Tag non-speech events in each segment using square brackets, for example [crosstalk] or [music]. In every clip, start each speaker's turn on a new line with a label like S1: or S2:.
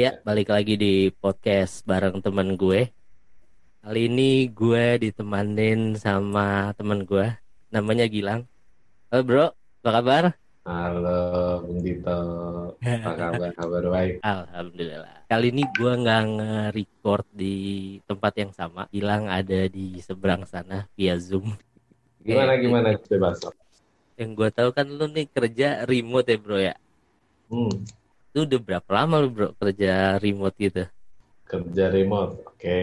S1: Ya, balik lagi di podcast bareng temen gue. Kali ini gue ditemanin sama temen gue, namanya Gilang. Halo bro, apa kabar?
S2: Halo, Bung Dito. Apa kabar? Kabar baik. [laughs]
S1: Alhamdulillah. Kali ini gue nggak nge-record di tempat yang sama. Gilang ada di seberang sana via Zoom.
S2: Gimana
S1: Oke.
S2: gimana bebas?
S1: Yang gue tahu kan lu nih kerja remote ya bro ya.
S2: Hmm,
S1: Lu udah berapa lama lu bro kerja remote gitu?
S2: kerja remote. Oke.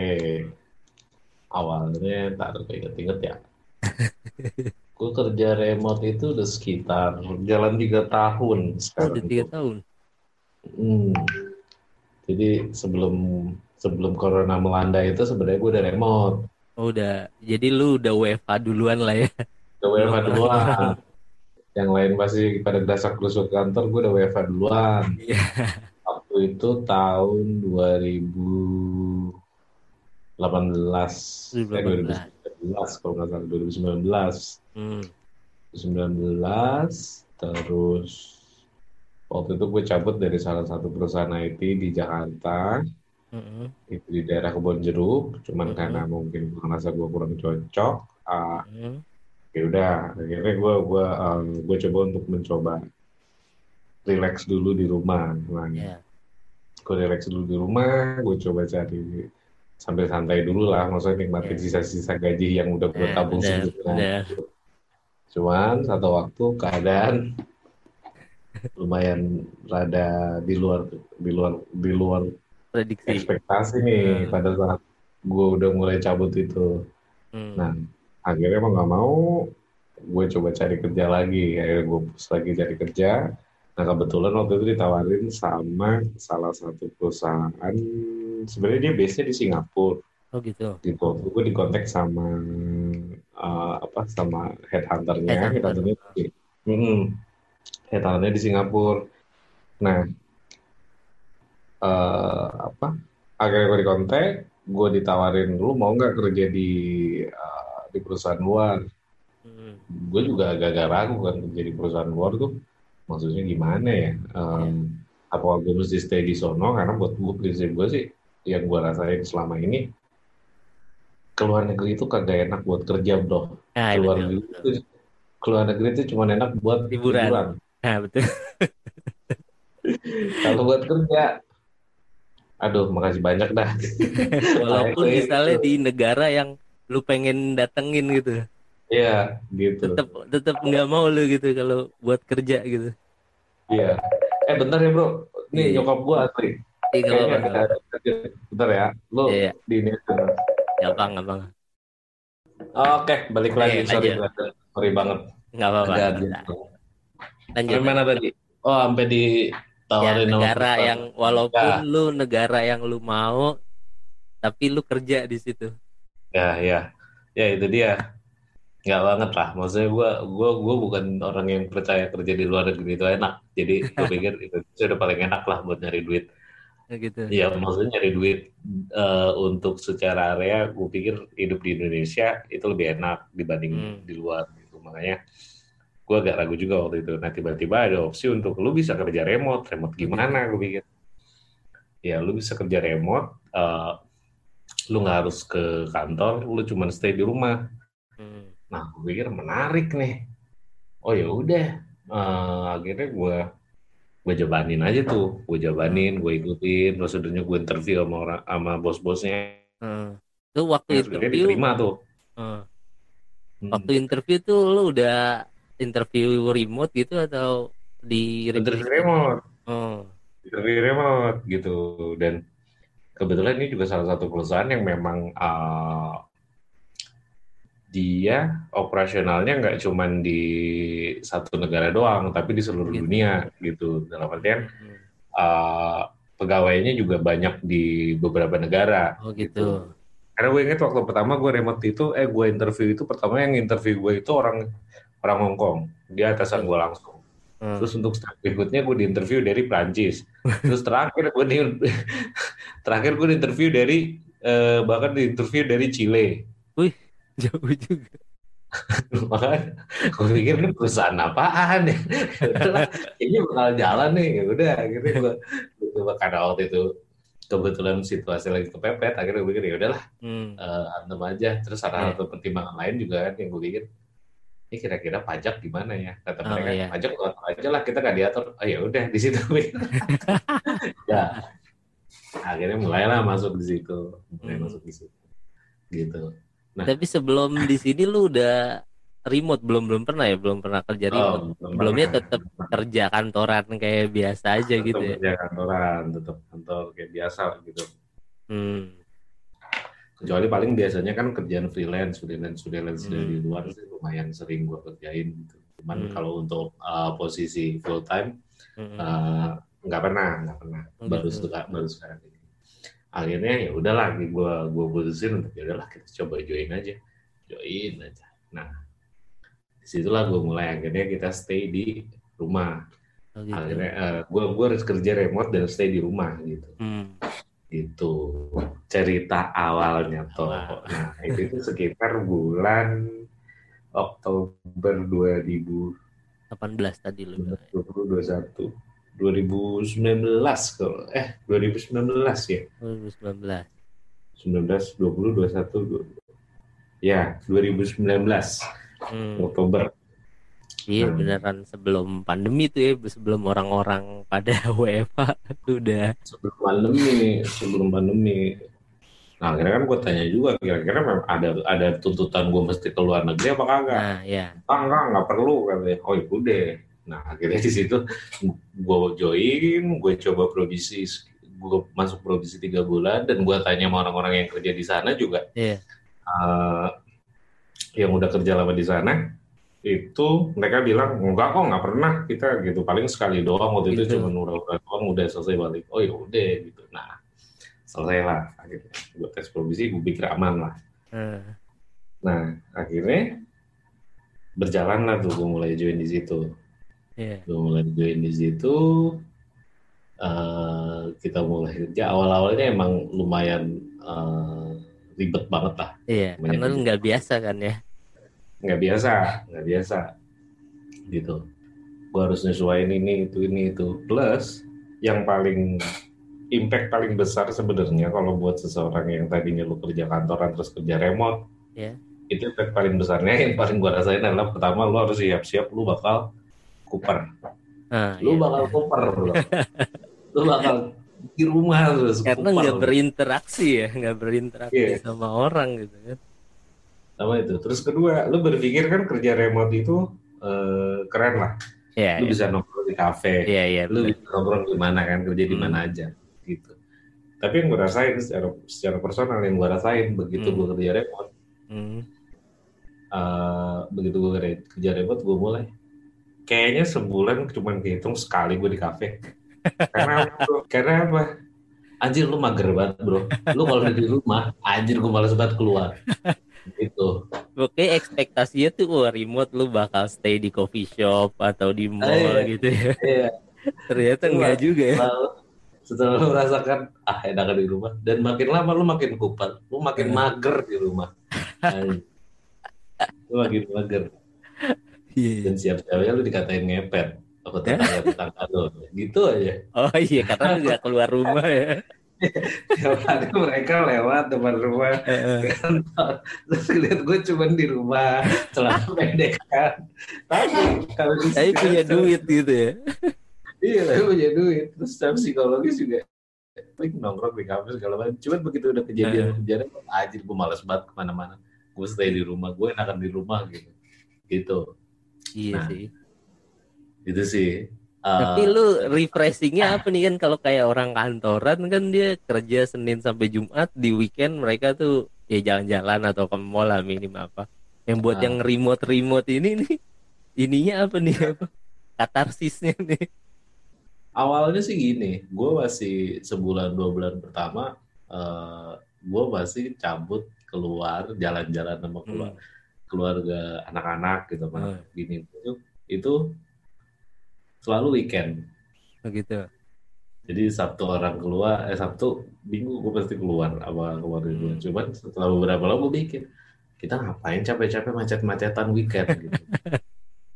S2: Awalnya tak inget-inget ya. [laughs] Gue kerja remote itu udah sekitar jalan tiga tahun
S1: Oh,
S2: sekarang.
S1: udah tiga
S2: itu.
S1: tahun.
S2: Hmm. Jadi sebelum sebelum corona melanda itu sebenarnya gue udah remote.
S1: Oh, udah. Jadi lu udah WFH duluan lah ya.
S2: Udah WFH duluan. Yang lain masih pada dasar kerusuk kantor, gue udah WFH duluan.
S1: Iya. [laughs]
S2: Waktu itu tahun 2018, eh 2019 kalau nggak salah 2019.
S1: Hmm.
S2: 2019 terus waktu itu gue cabut dari salah satu perusahaan IT di Jakarta
S1: Mm-mm.
S2: itu di daerah Kebon Jeruk cuman
S1: Mhm.
S2: karena mungkin gue ngerasa gue kurang cocok
S1: Mm.
S2: Ya udah akhirnya gue gue eh, gue coba untuk mencoba relax dulu di rumah nah,
S1: Ya.
S2: gue relax dulu di rumah gue coba cari sambil santai dulu lah maksudnya nikmatin
S1: Ya.
S2: sisa-sisa gaji yang udah gue
S1: Ya,
S2: tabung
S1: benar,
S2: sebelumnya cuman satu waktu keadaan lumayan rada di luar di luar di luar
S1: Prediksi.
S2: ekspektasi nih
S1: Hmm.
S2: pada saat gue udah mulai cabut itu
S1: Hmm.
S2: nah akhirnya mau nggak mau gue coba cari kerja lagi. Akhirnya gue push lagi cari kerja. Nah kebetulan waktu itu ditawarin sama salah satu perusahaan. Sebenarnya dia base nya di Singapura.
S1: Oh gitu.
S2: gitu gue di kontak sama uh, apa sama headhunternya.
S1: Headhunter.
S2: headhunternya di, Mm-mm. headhunternya di Singapura. Nah eh, apa akhirnya gue di kontak gue ditawarin lu mau nggak kerja di uh, di perusahaan luar
S1: Hmm.
S2: gue juga agak-agak ragu kan kerja di perusahaan luar tuh maksudnya gimana ya Em, apa gue mesti stay di sono karena buat gue prinsip gue sih yang gue rasain selama ini keluar negeri itu kagak enak buat kerja bro
S1: Nah,
S2: keluar
S1: betul,
S2: negeri
S1: betul.
S2: itu keluar negeri itu cuma enak buat
S1: Liburan. Nah, betul. [laughs]
S2: kalau buat kerja aduh makasih banyak dah [laughs]
S1: Walaupun
S2: itu.
S1: misalnya di negara yang lu pengen datengin gitu,
S2: Iya gitu
S1: tetap tetap nggak mau lu gitu kalau buat kerja gitu.
S2: iya eh bentar ya bro nih
S1: Iya.
S2: nyokap gue asli
S1: Iya, nggak
S2: kayaknya
S1: apa-apa.
S2: ada bentar ya lu
S1: Iya.
S2: di ini
S1: Ya bang,
S2: oke balik lagi
S1: Iya,
S2: sorry
S1: lanjut.
S2: sorry banget
S1: nggak apa-apa.
S2: Ada.
S1: Lanjut.
S2: Sampai mana tadi? Oh, sampai
S1: Ya,
S2: ditawarin sama
S1: negara yang walaupun
S2: Ya.
S1: lu negara yang lu mau, tapi lu kerja di situ.
S2: Ya, ya. Ya, itu dia. Nggak banget lah. Maksudnya gue gua, gua bukan orang yang percaya kerja di luar negeri itu enak. Jadi gue [laughs] pikir itu sudah paling enak lah buat nyari duit.
S1: Nah, gitu.
S2: Ya, maksudnya nyari duit eh, untuk secara area, gue pikir hidup di Indonesia itu lebih enak dibanding
S1: Hmm.
S2: di luar. Gitu. Makanya gue agak ragu juga waktu itu. Nah, tiba-tiba ada opsi untuk lu bisa kerja remote. Remote gimana? Gue pikir. Ya, lu bisa kerja remote. Lu nggak harus ke kantor, lu cuma stay di rumah.
S1: Hmm.
S2: Nah, gue pikir menarik nih. Oh ya udah, Eh, akhirnya gue gue jabanin aja tuh, gue jabanin, gue ikutin, prosedurnya gue interview sama orang sama bos-bosnya.
S1: Hmm. Tuh waktu
S2: Nah,
S1: interview,
S2: diterima tuh.
S1: hmm.
S2: Hmm.
S1: waktu interview tuh lu udah interview remote gitu atau di
S2: interview remote,
S1: Oh.
S2: interview remote gitu. Dan kebetulan ini juga salah satu perusahaan yang memang eh, dia operasionalnya nggak cuman di satu negara doang, tapi di seluruh
S1: Gitu.
S2: dunia gitu. Dalam artian
S1: Hmm.
S2: uh, pegawainya juga banyak di beberapa negara.
S1: Oh gitu.
S2: Karena gue inget waktu pertama gue remote itu, eh gue interview itu pertama yang interview gue itu orang orang Hong Kong, dia atasan gue langsung.
S1: Hmm.
S2: Terus untuk step berikutnya gue diinterview dari Prancis. [laughs] Terus terakhir gue di terakhir gue diinterview dari eh, bahkan diinterview dari Chile.
S1: Jauh juga. [laughs]
S2: Makanya gue pikir ini perusahaan apaan ya? [laughs] Kayaknya bakal jalan nih. Ya udah, akhirnya gue coba karena waktu itu kebetulan situasi lagi kepepet akhirnya gue pikir ya udahlah
S1: Hmm.
S2: uh, antem aja terus ada
S1: Iya.
S2: satu pertimbangan lain juga kan yang gue pikir ini kira-kira pajak gimana ya kata
S1: Oh,
S2: mereka
S1: iya.
S2: pajak atur aja lah kita nggak diatur oh ya udah di situ [laughs] ya akhirnya mulailah masuk di situ mulai
S1: Hmm.
S2: masuk di situ gitu Nah.
S1: Tapi sebelum di sini lu udah remote belum belum pernah ya belum pernah kerja remote.
S2: belum
S1: Sebelumnya
S2: pernah.
S1: tetap kerja kantoran kayak biasa aja
S2: Tetap
S1: gitu ya.
S2: kerja kantoran tetap kantor kayak biasa gitu
S1: Hmm.
S2: kecuali paling biasanya kan kerjaan freelance freelance freelance
S1: Hmm.
S2: dari luar sih lumayan sering gue kerjain gitu cuman
S1: Hmm.
S2: kalau untuk uh, posisi full time
S1: Hmm.
S2: uh, nggak pernah nggak pernah
S1: Oh,
S2: baru sekarang baru sekarang ini akhirnya ya udahlah gue gue putusin untuk ya udahlah kita coba join aja join aja nah di situlah gue mulai akhirnya kita stay di rumah
S1: Oh, gitu.
S2: akhirnya gue gue harus kerja remote dan stay di rumah gitu
S1: Hmm.
S2: itu cerita awalnya toh.
S1: Awal.
S2: Nah, itu tuh sekitar bulan Oktober 2020
S1: 18 tadi lu bilang.
S2: 2021 2019 kalau eh 2019 ya.
S1: 2019.
S2: 19 20 21 20. Ya, 2019
S1: Hmm.
S2: Oktober.
S1: Iya
S2: Hmm.
S1: beneran sebelum pandemi tuh ya, sebelum orang-orang pada [laughs] WFA tuh udah
S2: Sebelum pandemi, sebelum pandemi. Nah, akhirnya kan gue tanya juga kira-kira memang ada ada tuntutan gue mesti ke luar negeri apa kagak?
S1: nah ya.
S2: ah enggak nggak perlu katanya oh ya udah nah akhirnya di situ gue join gue coba provisi gue masuk provisi tiga bulan dan gue tanya sama orang-orang yang kerja di sana juga.
S1: Iya.
S2: eh, yang udah kerja lama di sana itu mereka bilang enggak kok nggak pernah kita gitu. Paling sekali doang waktu
S1: Gitu.
S2: itu cuma ura-ura doang udah selesai balik. Oh ya udah gitu. Nah selesai lah. Akhirnya gue tes provisi gue pikir aman lah.
S1: Hmm.
S2: nah akhirnya berjalan lah tuh gue mulai join di situ
S1: Iya.
S2: gue mulai join di situ eh, kita mulai kerja awal-awalnya emang lumayan eh, ribet banget lah
S1: Iya,
S2: Banyak
S1: karena lu nggak biasa kan ya.
S2: nggak biasa nggak biasa gitu gue harus nyesuaiin ini itu ini itu plus yang paling impact paling besar sebenarnya kalau buat seseorang yang tadinya lu kerja kantoran terus kerja remote
S1: Iya.
S2: itu impact paling besarnya yang paling gue rasain adalah pertama lu harus siap-siap lu bakal kuper
S1: Nah,
S2: lu
S1: iya.
S2: bakal kuper bro. lu bakal di rumah terus
S1: karena nggak berinteraksi ya, nggak berinteraksi
S2: Iya.
S1: sama orang gitu kan.
S2: sama itu terus kedua lu berpikir kan kerja remote itu eh, keren lah
S1: Iya,
S2: lu
S1: iya.
S2: bisa nongkrong di kafe
S1: Iya, iya.
S2: lu bisa nongkrong di mana kan kerja di
S1: Hmm.
S2: mana aja gitu tapi yang gue rasain secara secara personal yang gue rasain begitu
S1: Hmm.
S2: gue kerja remote
S1: Hmm.
S2: eh, begitu gue kerja remote gue mulai kayaknya sebulan cuma kehitung sekali gue di kafe karena karena apa anjir lu mager banget bro lu kalau di rumah anjir gue males banget keluar gitu
S1: Oke, ekspektasinya tuh wah, remote lu bakal stay di coffee shop atau di mall
S2: iya.
S1: gitu ya.
S2: Iya.
S1: Ternyata enggak juga ya.
S2: Lalu setelah lu merasakan ah enakan di rumah dan makin lama lu makin kupal, lu makin
S1: Hmm.
S2: mager di rumah. Lu makin mager
S1: Iya.
S2: dan siap-siapnya lu dikatain ngepet apa tetangga tetangga lu gitu aja.
S1: Oh iya, karena lu nggak keluar rumah ya.
S2: Tiap hari mereka lewat depan rumah
S1: Heeh.
S2: kantor terus lihat gue cuma di rumah celana [laughs] pendek kan. Tapi kalau di
S1: Tapi punya duit gitu ya.
S2: Iya, tapi punya duit. Terus secara psikologis juga paling nongkrong di kampus segala macam. Cuman begitu udah kejadian kejadian, anjir gue males banget ke mana-mana. Gue stay di rumah, gue enakan di rumah gitu. Gitu.
S1: Iya
S2: Nah.
S1: sih.
S2: Itu sih.
S1: Tapi
S2: Uh,
S1: lu refreshingnya apa nih kan kalau kayak orang kantoran kan dia kerja Senin sampai Jumat di weekend mereka tuh ya jalan-jalan atau ke mall lah minim apa. Yang buat
S2: Ah.
S1: yang remote-remote ini nih ininya apa nih apa? Katarsisnya nih.
S2: awalnya sih gini, gue masih sebulan dua bulan pertama, uh, gue masih cabut keluar jalan-jalan sama keluar,
S1: Hmm.
S2: Keluarga anak-anak gitu sama
S1: Hmm.
S2: bini itu itu selalu weekend.
S1: Begitu.
S2: Jadi Sabtu orang keluar, eh Sabtu Minggu gue pasti keluar sama keluarga gue.
S1: Hmm.
S2: Cuman setelah beberapa lama gue bikin, kita ngapain capek-capek macet-macetan weekend gitu. [laughs]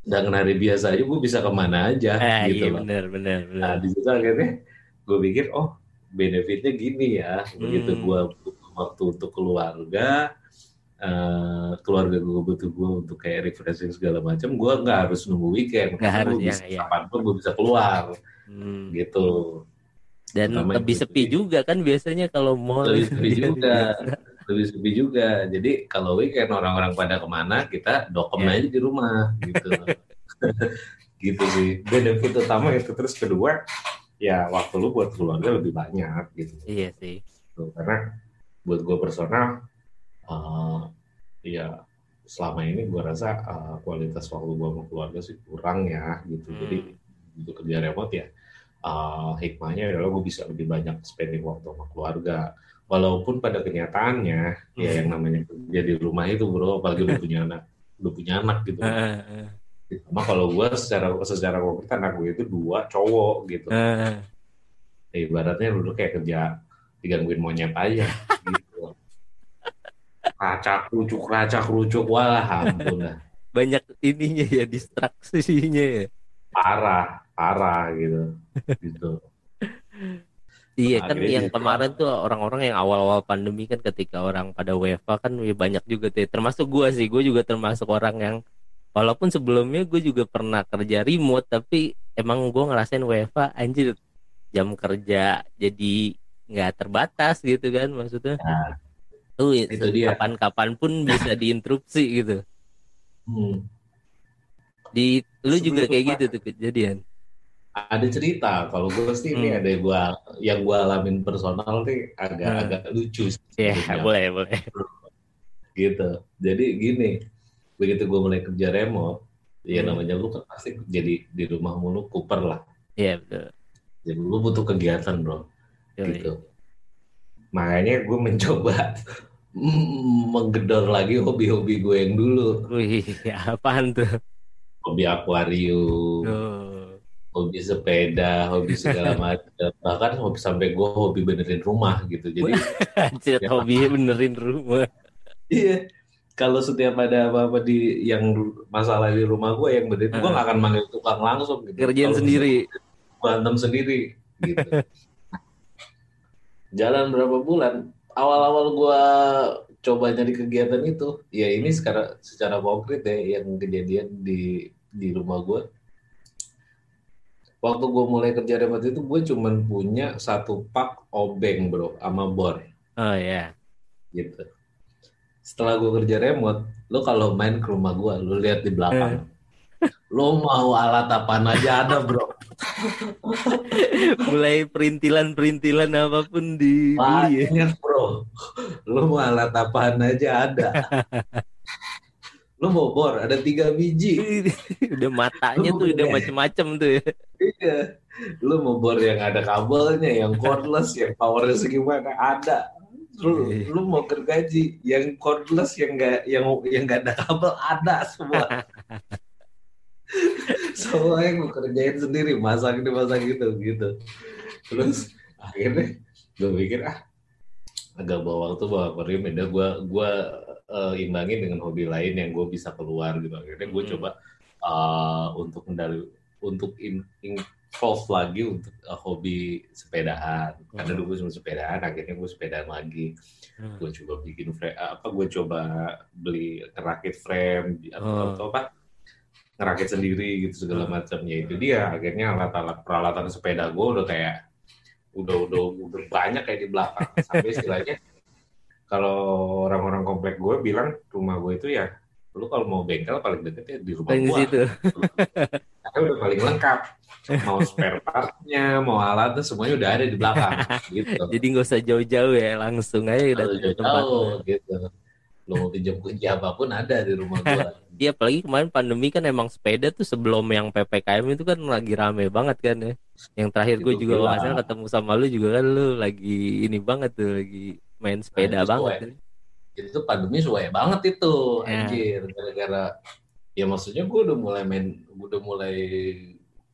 S2: Sedangkan hari biasa aja gue bisa ke mana aja
S1: Ah
S2: gitu
S1: iya
S2: loh.
S1: benar benar
S2: Nah
S1: benar.
S2: di situ akhirnya gue pikir, oh benefitnya gini ya begitu
S1: Hmm.
S2: gue waktu untuk keluarga eh, keluarga gue butuh gue untuk kayak refreshing segala macam gue nggak harus nunggu weekend.
S1: Nggak harus,
S2: gue
S1: ya,
S2: bisa
S1: ya.
S2: gue bisa keluar.
S1: Hmm.
S2: gitu.
S1: Dan
S2: Pertama
S1: lebih
S2: itu
S1: sepi juga kan biasanya kalau mall.
S2: Lebih sepi [laughs] juga. Lebih sepi juga. Jadi kalau weekend orang-orang pada ke mana kita dokem
S1: Ya.
S2: aja di rumah gitu. [laughs] Gitu sih. Benefit utama itu. Terus kedua ya waktu lu buat keluarga lebih banyak gitu.
S1: Iya sih.
S2: Tuh, karena buat gue personal eh, ya selama ini gue rasa eh, kualitas waktu gue sama keluarga sih kurang ya gitu jadi
S1: Hmm.
S2: untuk kerja remote ya eh, hikmahnya adalah gue bisa lebih banyak spending waktu sama keluarga walaupun pada kenyataannya ya
S1: Hmm.
S2: yang namanya kerja di rumah itu bro apalagi udah punya anak udah punya anak gitu sama kalau gue secara secara konkret anak gue itu dua cowok gitu. Ya, ibaratnya lu kayak kerja digangguin monyet aja gitu. [laughs] Racak rucuk racak rucuk wah ampun. [laughs]
S1: Banyak ininya ya distraksinya ya.
S2: parah parah gitu gitu
S1: Iya kan
S2: akhirnya
S1: yang kemarin tuh orang-orang yang awal-awal pandemi kan ketika orang pada WFA kan ya banyak juga tuh. Termasuk gua sih, gue juga termasuk orang yang walaupun sebelumnya gue juga pernah kerja remote tapi emang gue ngerasain WFA anjir jam kerja jadi nggak terbatas gitu kan maksudnya.
S2: Nah,
S1: Tuh
S2: itu dia.
S1: kapan-kapan pun bisa [laughs] diinterupsi gitu.
S2: hmm.
S1: Di lu juga
S2: Sebelum
S1: kayak gitu tuh kejadian.
S2: ada cerita kalau gue sih ini
S1: Hmm.
S2: ada yang gua yang gue alamin personal nih
S1: Hmm.
S2: agak-agak lucu sih
S1: Ya,
S2: sebenarnya.
S1: boleh, boleh. [laughs]
S2: gitu jadi gini begitu gue mulai kerja remote ya
S1: Hmm.
S2: namanya lu kan pasti jadi di rumah mulu kuper lah
S1: Iya, betul.
S2: jadi lu butuh kegiatan bro
S1: Yoi.
S2: gitu. Makanya gue [laughs] mencoba menggedor lagi hobi-hobi gue yang dulu,
S1: Wih, [laughs] apaan tuh?
S2: hobi akuarium,
S1: Oh.
S2: hobi sepeda, hobi segala [laughs] macam. Bahkan hobi sampai gue hobi benerin rumah gitu. Jadi [laughs] Ya.
S1: hobi benerin rumah.
S2: iya, kalau setiap ada apa-apa di yang masalah di rumah gue yang benerin, gue
S1: Hmm.
S2: gak akan manggil tukang langsung. Gitu.
S1: Kerjain
S2: Kalau
S1: sendiri.
S2: gue antem sendiri gitu. Jalan berapa bulan? Awal-awal gua coba nyari kegiatan itu, ya ini
S1: Hmm.
S2: secara secara konkret ya yang kejadian di di rumah gua. Waktu gua mulai kerja remote itu gue cuman punya satu pak obeng bro sama bor
S1: Oh ya.
S2: gitu. Setelah gua kerja remote, lo kalau main ke rumah gua, lo lihat di belakang. Lo mau alat apaan aja ada bro. [laughs]
S1: Mulai perintilan-perintilan apa pun ya.
S2: Banyak bro. Lu mau alat apaan aja ada. [laughs] Lu mau bor, ada tiga biji. [laughs]
S1: udah matanya tuh udah macem-macem tuh ya.
S2: Iya. Lu mau bor yang ada kabelnya, yang cordless, yang powernya segimana ada. Lu,
S1: Iya.
S2: lu mau gergaji, yang cordless, yang enggak yang yang enggak ada kabel ada semua. Semua yang gue kerjain sendiri, masak ini masak gitu gitu. Terus akhirnya gue pikir ah agak bawa waktu bawa akuarium ya gue gue eh, imbangin dengan hobi lain yang gue bisa keluar gitu akhirnya gue
S1: Hmm.
S2: coba eh, untuk mendali untuk in, involve lagi untuk eh, hobi sepedaan karena
S1: Hmm.
S2: dulu gue cuma sepedaan akhirnya gue sepedaan lagi
S1: Hmm.
S2: gue coba bikin frame apa gue coba beli ngerakit frame atau,
S1: Oh.
S2: atau apa ngerakit sendiri gitu segala
S1: Hmm.
S2: macam ya itu dia akhirnya alat-alat peralatan sepeda gue udah kayak udah udah udah banyak kayak di belakang sampai istilahnya kalau orang-orang komplek gue bilang rumah gue itu ya lu kalau mau bengkel paling deket ya di rumah gue
S1: situ.
S2: karena udah paling lengkap mau spare partnya mau alatnya semuanya udah ada di belakang gitu [laughs]
S1: Jadi nggak usah jauh-jauh ya, langsung aja udah
S2: kalau
S1: ke
S2: jauh
S1: tempatnya.
S2: gitu lu mau pinjam kunci apa pun ada di rumah gue [laughs]
S1: Iya, apalagi kemarin pandemi kan emang sepeda tuh sebelum yang PPKM itu kan lagi rame banget kan ya. Yang terakhir gue juga kalau ketemu sama lu juga kan lu lagi ini banget tuh, lagi main sepeda
S2: itu
S1: banget.
S2: sesuai. itu pandemi suwe banget itu
S1: Ya.
S2: anjir gara-gara ya maksudnya gue udah mulai main udah mulai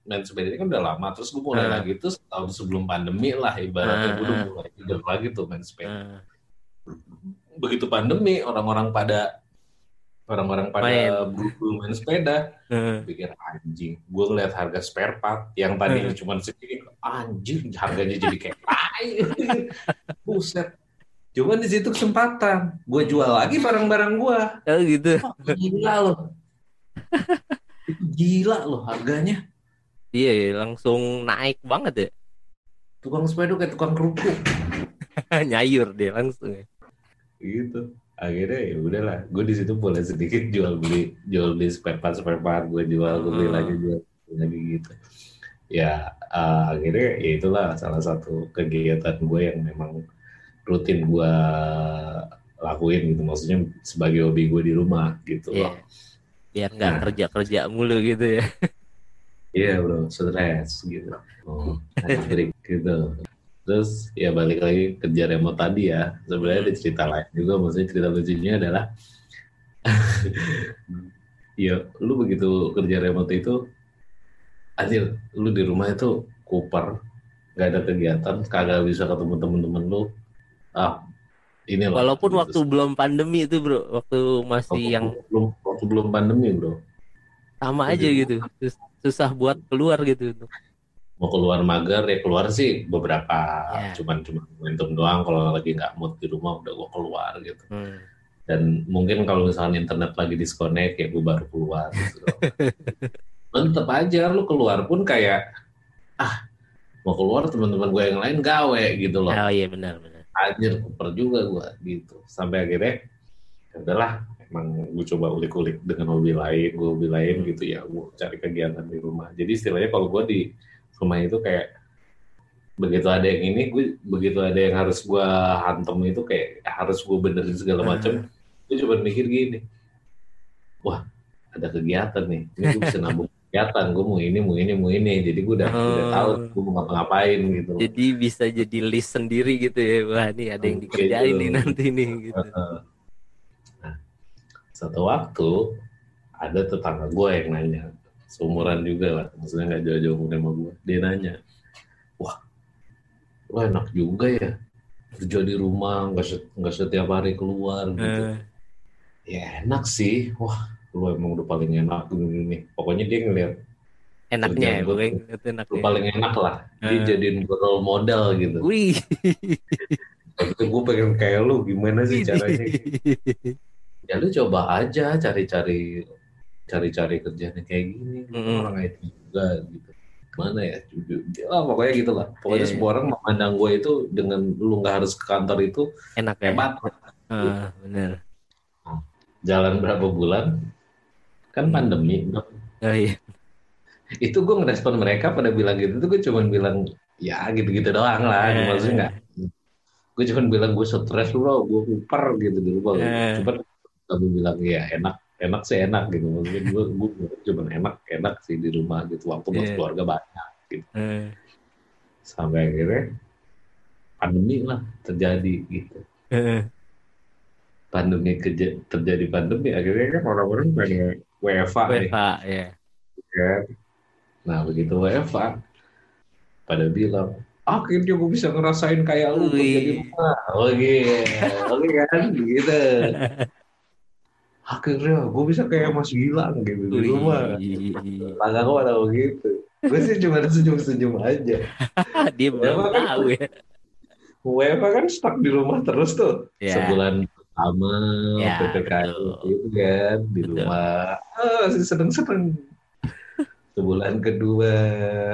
S2: main sepeda ini kan udah lama terus gue mulai
S1: Ah.
S2: lagi tuh setahun sebelum pandemi lah ibaratnya gue udah
S1: Ah, ah.
S2: mulai tidur lagi tuh main sepeda
S1: Nah,
S2: begitu pandemi orang-orang pada orang-orang pada
S1: Main.
S2: buru main sepeda
S1: Heeh.
S2: pikir anjing gue ngeliat harga spare part yang tadinya cuma segini anjing harganya jadi kayak [laughs] tai buset cuman di situ kesempatan gue jual lagi barang-barang gue
S1: Oh gitu.
S2: oh, gila loh gila loh harganya
S1: Iya, iya, langsung naik banget ya.
S2: tukang sepeda kayak tukang kerupuk [laughs]
S1: Nyayur dia langsung ya.
S2: Gitu akhirnya ya udahlah gue di situ boleh sedikit jual beli jual beli spare part spare part gue jual gue beli
S1: Hmm.
S2: lagi jual beli lagi gitu ya eh, akhirnya ya itulah salah satu kegiatan gue yang memang rutin gue lakuin gitu maksudnya sebagai hobi gue di rumah gitu
S1: Iya.
S2: loh
S1: Biar nggak
S2: Nah.
S1: kerja-kerja mulu gitu ya.
S2: iya bro stres gitu oh, [laughs] gitu terus ya balik lagi kerja remote tadi ya sebenarnya ada cerita lain juga maksudnya cerita lucunya adalah [laughs] ya lu begitu kerja remote itu anjir lu di rumah itu kuper nggak ada kegiatan kagak bisa ketemu temen-temen lu ah ini loh
S1: Walaupun
S2: gitu.
S1: waktu belum pandemi itu, Bro. Waktu masih
S2: Waktu
S1: yang
S2: belum waktu belum pandemi bro
S1: sama
S2: Jadi-
S1: aja gitu. Sus- Susah buat keluar gitu.
S2: Mau keluar mager ya keluar sih beberapa
S1: Ya.
S2: cuman cuman momentum doang kalau lagi nggak mood di rumah udah gua keluar gitu
S1: Hmm.
S2: dan mungkin kalau misalnya internet lagi disconnect ya gue baru keluar gitu loh. [laughs] Tetep aja lu keluar pun kayak ah mau keluar teman-teman gue yang lain gawe gitu loh
S1: Oh iya benar benar.
S2: anjir kuper juga gue gitu sampai akhirnya ya udahlah emang gue coba ulik-ulik dengan hobi lain gue hobi lain gitu ya gue cari kegiatan di rumah jadi istilahnya kalau gue di rumah itu kayak begitu ada yang ini gue begitu ada yang harus gue hantem itu kayak harus gue benerin segala macam gue cuma mikir gini wah ada kegiatan nih ini gue bisa nabung [laughs] kegiatan gue mau ini mau ini mau ini jadi gue udah udah
S1: Oh.
S2: tahu gue mau ngapa-ngapain gitu loh.
S1: Jadi bisa jadi list sendiri gitu ya. Wah, nih ada yang
S2: Gitu.
S1: dikerjain nih nanti nih gitu.
S2: Nah, satu waktu ada tetangga gue yang nanya, seumuran juga lah, maksudnya nggak jauh-jauh sama gue. Dia nanya, wah, lo enak juga ya kerja di rumah, nggak set- nggak setiap hari keluar gitu.
S1: Eh,
S2: Ya enak sih, wah, lo emang udah paling enak gini nih. Pokoknya dia ngeliat
S1: enaknya ya, gue itu
S2: lo
S1: enaknya.
S2: paling enak lah. Dia
S1: Eh.
S2: jadiin gue role model gitu.
S1: Wih.
S2: Waktu gue pengen kayak lu, gimana sih caranya? ya lu coba aja cari-cari cari-cari kerjaan yang kayak gini Lu
S1: Mm-mm.
S2: orang IT juga gitu mana ya ah, pokoknya gitu lah pokoknya
S1: Iya,
S2: semua orang memandang gue itu dengan lu nggak harus ke kantor itu
S1: Enak ya.
S2: hebat
S1: Ah, benar.
S2: jalan berapa bulan kan
S1: Hmm.
S2: pandemi.
S1: Oh iya.
S2: itu gue ngerespon mereka pada bilang gitu tuh gue cuman bilang ya gitu-gitu doang lah
S1: Eh.
S2: maksudnya nggak gue cuman bilang gue stres bro gue kuper gitu di rumah
S1: Eh.
S2: cuman kamu bilang ya enak enak sih enak gitu. Maksudnya gue gue cuman enak enak sih di rumah gitu waktu buat
S1: Iya.
S2: keluarga banyak
S1: Eh,
S2: sampai akhirnya pandemi lah terjadi gitu.
S1: Eh,
S2: pandemi keja- terjadi pandemi akhirnya kan orang-orang pada WFA
S1: WFA ya.
S2: kan? Nah begitu WFA pada bilang akhirnya gue bisa ngerasain kayak lu kerja di
S1: Wih.
S2: rumah oke oke kan? Gitu [laughs] akhirnya gue bisa kayak Mas Gilang gitu di
S1: Wih.
S2: rumah Tangga gue pada begitu gue sih cuma senyum-senyum aja [laughs]
S1: Dia belum
S2: kan-
S1: tahu ya.
S2: WFA kan stuck di rumah terus tuh
S1: Ya.
S2: sebulan pertama
S1: Ya,
S2: PPKM
S1: betul.
S2: itu kan di
S1: Betul.
S2: rumah ah, masih seneng-seneng [laughs] sebulan kedua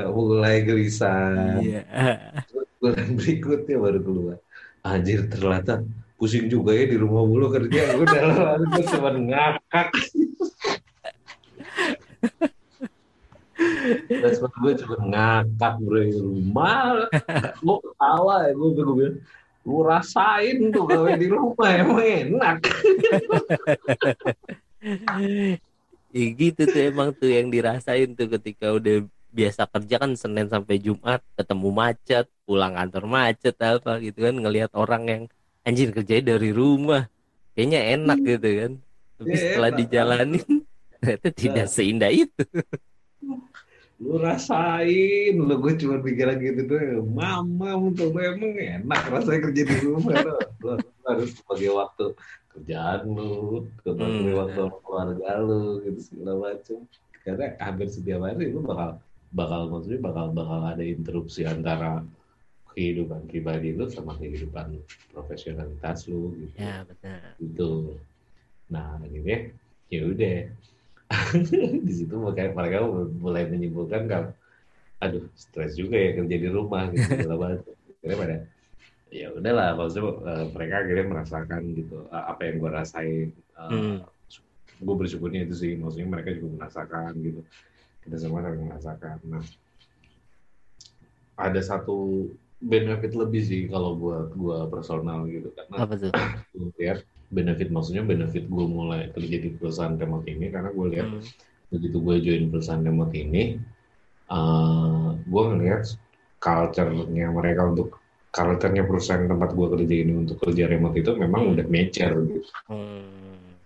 S2: mulai gelisah
S1: Iya.
S2: bulan berikutnya baru keluar anjir ternyata pusing juga ya di rumah mulu kerja. Gue [laughs] udah lalu gue cuma ngakak. Terus gue cuma ngakak bro di rumah. Gue ketawa ya gue gue bilang lu rasain tuh gawe di rumah emang enak. [laughs]
S1: Ya gitu tuh emang tuh yang dirasain tuh ketika udah biasa kerja kan Senin sampai Jumat ketemu macet, pulang kantor macet apa gitu kan ngelihat orang yang anjir kerjanya dari rumah. Kayaknya enak gitu kan. Tapi
S2: Ya,
S1: setelah
S2: enak.
S1: dijalanin [laughs] ternyata tidak seindah itu.
S2: lu rasain lu gue cuma pikiran gitu doang mama untuk lu emang enak rasanya kerja di rumah lo, lo, lo harus bagi waktu kerjaan lu, kebagi
S1: Hmm,
S2: waktu keluarga lu, gitu segala macam. Karena hampir setiap hari lu bakal bakal maksudnya bakal bakal ada interupsi antara kehidupan pribadi lu sama kehidupan profesionalitas lu gitu.
S1: ya benar
S2: Gitu. Nah, akhirnya ya udah [laughs] di situ mereka, mereka mulai menyimpulkan kalau aduh stres juga ya kerja di rumah gitu [laughs] macam. Akhirnya pada ya udahlah maksudnya eh, mereka akhirnya merasakan gitu eh, apa yang gue rasain Eh,
S1: Hmm.
S2: gue bersyukurnya itu sih maksudnya mereka juga merasakan gitu kita semua merasakan nah ada satu benefit lebih sih kalau buat gue personal gitu. Karena
S1: apa tuh?
S2: gue lihat benefit maksudnya benefit gue mulai kerja di perusahaan remote ini karena gue lihat
S1: Hmm.
S2: begitu gue join perusahaan remote ini eh gue ngeliat culture-nya mereka untuk culture-nya perusahaan tempat gue kerja ini untuk kerja remote itu memang udah mature gitu.
S1: Hmm.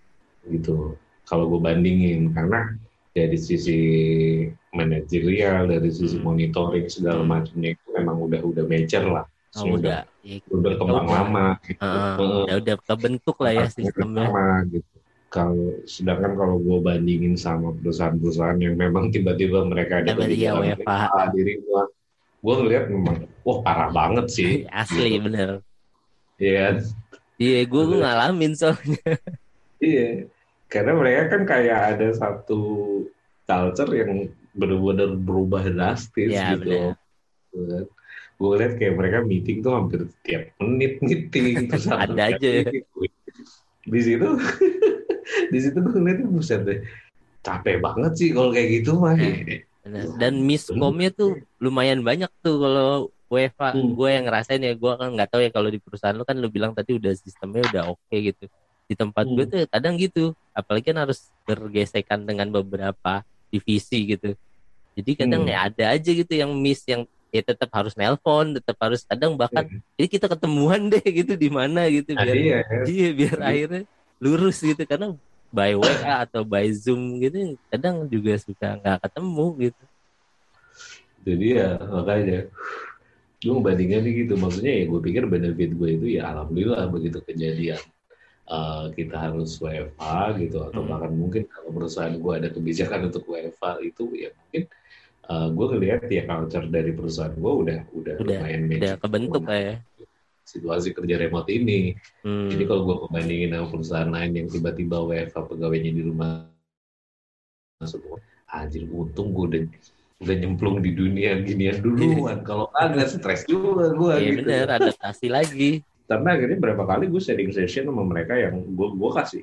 S2: gitu. Kalau gue bandingin karena dari sisi manajerial dari sisi
S1: Hmm.
S2: monitoring segala
S1: Hmm.
S2: macamnya itu memang udah udah mature lah
S1: Oh,
S2: Sudah-
S1: udah ya,
S2: udah kembang
S1: Udah.
S2: lama gitu.
S1: Heeh,
S2: Heeh.
S1: udah kebentuk lah ya sistemnya
S2: sama gitu kalau sedangkan kalau gue bandingin sama perusahaan-perusahaan yang memang tiba-tiba mereka ada
S1: WFH.
S2: WFH diri gue gue ngeliat memang wah parah banget sih [laughs]
S1: asli bener
S2: Iya kan
S1: iya gue
S2: Bener.
S1: ngalamin soalnya
S2: Iya, karena mereka kan kayak ada satu culture yang benar-benar berubah drastis
S1: Iya,
S2: gitu.
S1: benar.
S2: Gue lihat kayak mereka meeting tuh hampir tiap menit meeting [laughs] terus
S1: Ada aja ya.
S2: meeting. Di situ, [laughs] di situ gue ngeliatnya buset deh, capek banget sih kalau kayak gitu mah.
S1: Nah. Bener. dan miskomnya tuh lumayan banyak tuh kalau WFA
S2: Hmm.
S1: gue yang ngerasain ya gue kan nggak tahu ya kalau di perusahaan lu kan lu bilang tadi udah sistemnya udah oke gitu di tempat gue
S2: Hmm.
S1: tuh kadang gitu apalagi kan harus bergesekan dengan beberapa divisi gitu jadi kadang
S2: Hmm.
S1: ya ada aja gitu yang miss yang ya tetap harus nelpon tetap harus kadang bahkan jadi kita ketemuan deh gitu di mana gitu
S2: Nah,
S1: biar [laughs]
S2: iya,
S1: iya. biar
S2: Jadi-
S1: akhirnya lurus gitu. Karena by WA atau by Zoom gitu kadang juga suka nggak ketemu gitu.
S2: Jadi ya makanya. Gue ngebandingin nih gitu maksudnya ya gue pikir benefit gue itu ya alhamdulillah begitu kejadian eh, kita harus WFA gitu atau
S1: Hmm.
S2: bahkan mungkin kalau perusahaan gue ada kebijakan untuk WFA itu ya mungkin eh, gue ngelihat ya culture dari perusahaan gue udah udah,
S1: Udah-
S2: lumayan
S1: udah
S2: matching
S1: kebentuk lah ya
S2: situasi kerja remote ini
S1: Hmm.
S2: jadi kalau gue bandingin sama perusahaan lain yang tiba-tiba WFA pegawainya di rumah semua, anjir untung gue udah udah nyemplung di dunia ginian duluan. [laughs] Kalau agak stres juga gue
S1: Iya
S2: gitu.
S1: bener adaptasi lagi
S2: Karena akhirnya berapa kali gue sharing session sama mereka yang gue gue kasih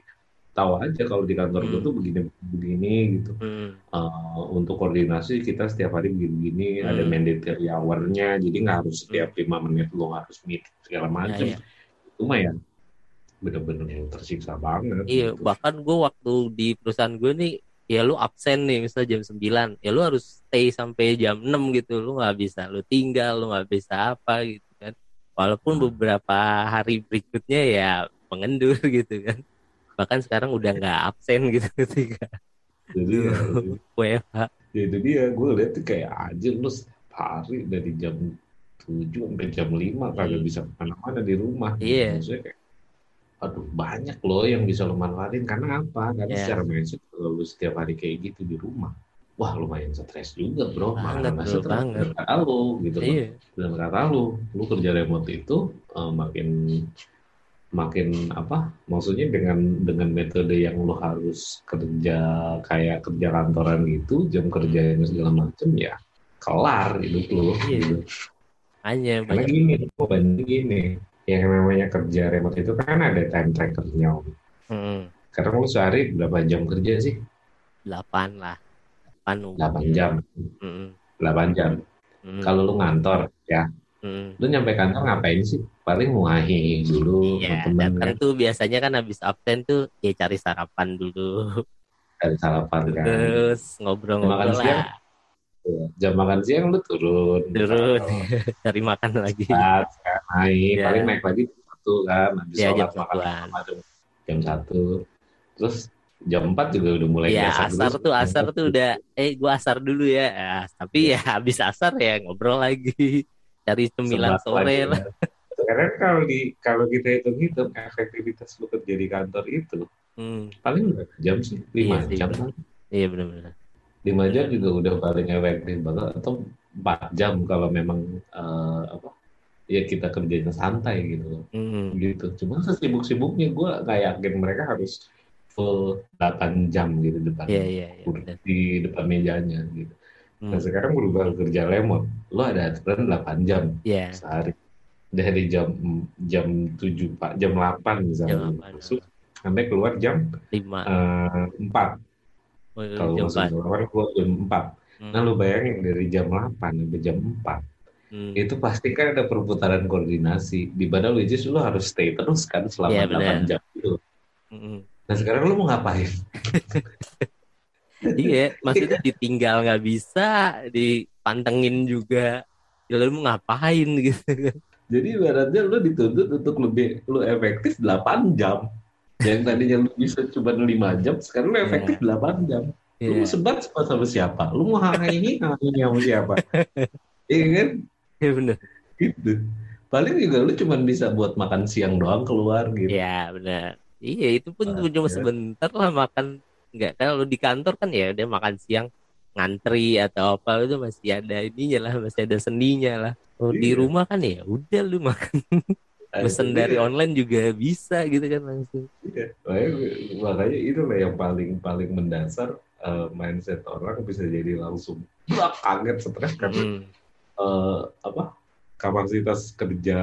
S2: tahu aja kalau di kantor gue
S1: Hmm.
S2: tuh begini begini gitu.
S1: Hmm.
S2: Eh, untuk koordinasi kita setiap hari begini-begini
S1: Hmm.
S2: ada mandatory hour-nya jadi nggak harus setiap lima menit lo harus meet segala macam. Itu mah ya bener-bener tersiksa banget.
S1: Iya,
S2: gitu.
S1: bahkan gue waktu di perusahaan gue nih, ya lu absen nih, misalnya jam 9, ya lu harus stay sampai jam 6 gitu, lu nggak bisa, lu tinggal, lu nggak bisa apa gitu kan. Walaupun
S2: Hmm.
S1: beberapa hari berikutnya ya mengendur [laughs] gitu kan. Bahkan sekarang udah nggak absen gitu ketika
S2: Jadi ya, [laughs]
S1: WFH.
S2: ya itu dia gue lihat tuh kayak aja lu hari dari jam 7 sampai jam 5 kagak bisa ke mana-mana di rumah
S1: Iya.
S2: Maksudnya kayak aduh banyak loh yang bisa lo manfaatin karena apa karena
S1: Iya.
S2: secara mindset kalau lu setiap hari kayak gitu di rumah wah lumayan stres juga bro malah nggak stres
S1: banget.
S2: Dan kata lu gitu loh.
S1: Iya,
S2: dan kata lu lu kerja remote itu eh, makin makin apa maksudnya dengan dengan metode yang lo harus kerja kayak kerja kantoran gitu jam kerjanya segala macem ya kelar hidup lo
S1: Iya.
S2: gitu.
S1: hanya
S2: karena
S1: banyak.
S2: gini mau banding gini yang namanya kerja remote itu kan ada time trackernya Om.
S1: Hmm,
S2: karena lo sehari berapa jam kerja sih
S1: 8 lah. 8
S2: 8 jam
S1: Hmm,
S2: 8 jam
S1: hmm,
S2: kalau lu ngantor ya
S1: hmm.
S2: lu nyampe kantor ngapain sih paling ngahi dulu
S1: Iya,
S2: temen kan
S1: tuh biasanya kan habis absen tuh ya cari sarapan dulu.
S2: dari sarapan kan
S1: Terus ngobrol-ngobrol
S2: siang?
S1: lah.
S2: Iya. jam makan siang lu turun
S1: Turun, [laughs] cari makan lagi.
S2: Saat, kan, naik
S1: Iya.
S2: paling naik lagi jam satu kan habis
S1: Iya,
S2: sholat
S1: jam
S2: makan jam, jam satu terus jam empat juga udah mulai
S1: Ya
S2: biasa
S1: asar
S2: dulu.
S1: tuh asar tuh udah eh gua asar dulu ya. Ah, tapi ya habis asar ya ngobrol lagi. Cari cemilan sore lah.
S2: ya. sekarang kalau di kalau kita hitung-hitung efektivitas lu kerja di kantor itu
S1: Hmm.
S2: paling berapa jam sih? Lima
S1: Iya sih,
S2: jam kan?
S1: Iya benar-benar.
S2: Lima jam juga udah paling efektif banget atau empat jam kalau memang eh, apa ya kita kerjanya santai gitu loh.
S1: Hmm.
S2: gitu. Cuma sesibuk-sibuknya gue nggak yakin mereka harus full 8 jam gitu depan
S1: iya iya. benar.
S2: di depan mejanya gitu. Nah
S1: Hmm.
S2: sekarang berubah kerja remote, lo ada aturan 8 jam
S1: Iya.
S2: sehari dari jam jam 7 pak jam 8 misalnya
S1: Jam 8.
S2: masuk sampai keluar jam
S1: Lima.
S2: eh, 4
S1: Oh,
S2: kalau
S1: jam
S2: masuk
S1: empat.
S2: jam 8 keluar jam 4
S1: Hmm.
S2: nah lo bayangin dari jam 8 sampai jam 4
S1: Hmm.
S2: itu pasti kan ada perputaran koordinasi di mana which is lo harus stay terus kan selama
S1: Iya,
S2: 8
S1: benar.
S2: jam itu
S1: Hmm.
S2: nah sekarang lo mau ngapain [laughs]
S1: Iya, maksudnya ditinggal nggak bisa, dipantengin juga. Ya lu mau ngapain gitu kan?
S2: jadi ibaratnya lo dituntut untuk lebih lo efektif 8 jam yang tadinya lo bisa cuma 5 jam sekarang lo efektif 8 jam Lu
S1: Iya,
S2: mau sebat sebat sama siapa? Lu mau hal ini sama siapa? Iya kan?
S1: iya bener.
S2: Gitu. Paling juga lu cuma bisa buat makan siang doang keluar gitu.
S1: Iya benar. Iya itu pun cuma
S2: ya.
S1: sebentar lah makan. Nggak kalau di kantor kan ya udah makan siang ngantri atau apa itu masih ada ininya lah, masih ada seninya lah. Oh, di
S2: Iya.
S1: rumah kan ya udah lu makan pesen
S2: itu
S1: dari
S2: dia.
S1: online juga bisa gitu kan langsung.
S2: Iya. Makanya, makanya itu lah yang paling paling mendasar eh, mindset orang bisa jadi langsung [laughs] kaget stres karena
S1: Hmm.
S2: eh, apa kapasitas kerja